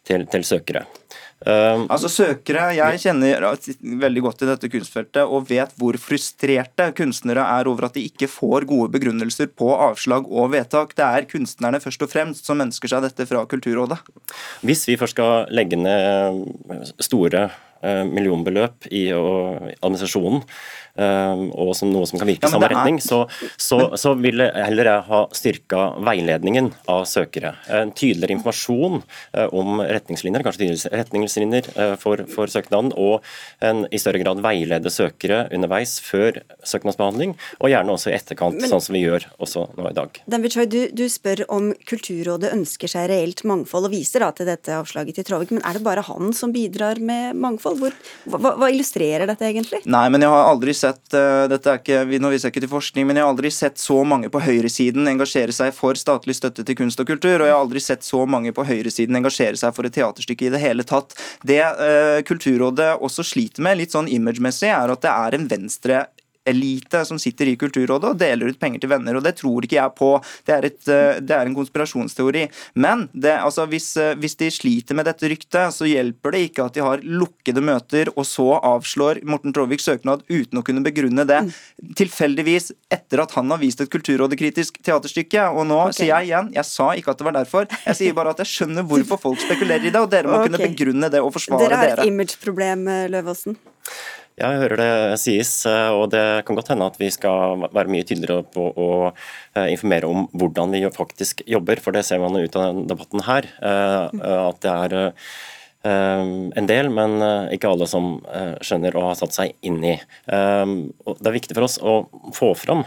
til, til søkere. altså søkere, Jeg kjenner veldig godt til dette kunstfeltet og vet hvor frustrerte kunstnere er over at de ikke får gode begrunnelser på avslag og vedtak. Det er kunstnerne først og fremst som ønsker seg dette fra Kulturrådet. Hvis vi først skal legge ned store Eh, millionbeløp i administrasjonen, eh, og som noe som kan virke i ja, samme retning, så, så, så, vil jeg heller ha styrka veiledningen av søkere. En tydeligere informasjon eh, om retningslinjer, kanskje tydeligere retningslinjer for, for søknaden, og en i større grad veilede søkere underveis før søknadsbehandling, og gjerne også i etterkant, Men, sånn som vi gjør også nå i dag. Choi, du, du, spør om Kulturrådet ønsker seg reelt mangfold, og viser da til dette avslaget til Tråvik, men er det bare han som bidrar med mangfold? Hvor, hva, hva, illustrerer dette egentlig? Nei, men jeg har aldri sett uh, dette er ikke, Nå viser jeg ikke til forskning, men jeg har aldri sett så mange på høyresiden engasjere seg for statlig støtte til kunst og kultur, og jeg har aldri sett så mange på høyresiden engasjere seg for et teaterstykke i det hele tatt. Det uh, Kulturrådet også sliter med, litt sånn imagemessig, er at det er en venstre elite som sitter i Kulturrådet og deler ut penger til venner. og Det tror ikke jeg på. Det er, et, eh, det er en konspirasjonsteori. Men det, altså, hvis, eh, hvis, de sliter med dette ryktet, så hjelper det ikke at de har lukkede møter, og så avslår Morten Tråviks søknad uten å kunne begrunne det. Mm. Tilfeldigvis etter at han har vist et kulturrådekritisk teaterstykke. Og nå okay. sier jeg igjen, jeg sa ikke at det var derfor. Jeg sier bare at jeg skjønner hvorfor folk spekulerer i det, og dere må okay. kunne begrunne det og forsvare dere. Dere har et imageproblem, Løvaasen? Ja, jeg hører det sies, eh, og det kan godt hende at vi skal være mye tydeligere på å eh, informere om hvordan vi faktisk jobber, for det ser man ut av denne debatten her. Eh, at det er en del, men ikke alle som skjønner og har satt seg inn i. Det er viktig for oss å få fram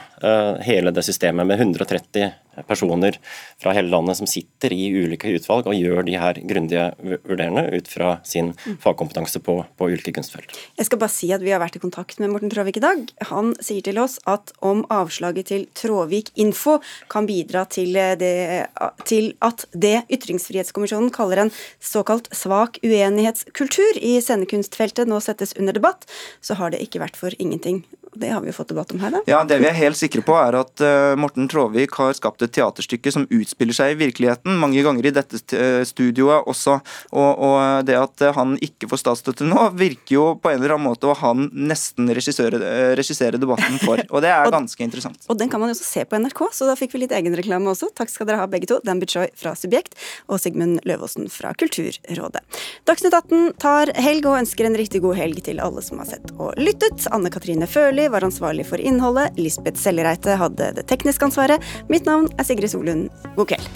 hele det systemet med 130 personer fra hele landet som sitter i ulike utvalg og gjør de her grundige vurderende ut fra sin fagkompetanse på, på ulike kunstfelt. Jeg skal bare si at Vi har vært i kontakt med Morten Tråvik i dag. Han sier til oss at om avslaget til Tråvik Info kan bidra til, det, til at det Ytringsfrihetskommisjonen kaller en såkalt svak uenighetskultur i scenekunstfeltet nå settes under debatt, så har det ikke vært for ingenting. Det har vi jo fått debatt om her, da. Ja, Det vi er helt sikre på, er at uh, Morten Tråvik har skapt et teaterstykke som utspiller seg i virkeligheten, mange ganger i dette uh, studioet også. Og, og, det at han ikke får statsstøtte nå, virker jo på en eller annen måte å han nesten regissere debatten for. Og det er og, ganske interessant. Og den kan man jo også se på NRK, så da fikk vi litt egenreklame også. Takk skal dere ha begge to. Dan Bichoy fra Subjekt og Sigmund Løvaasen fra Kulturrådet. Dagsnytt 18 tar helg og ønsker en riktig god helg til alle som har sett og lyttet. Anne Katrine Førli var ansvarlig for innholdet. Lisbeth Sellereite hadde det tekniske ansvaret. Mitt navn er Sigrid Solund. God kveld.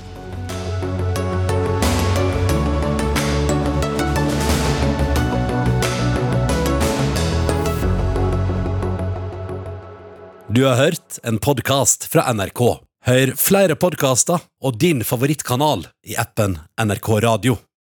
Du har hørt en podkast fra NRK. Hør flere podkaster og din favorittkanal i appen NRK Radio.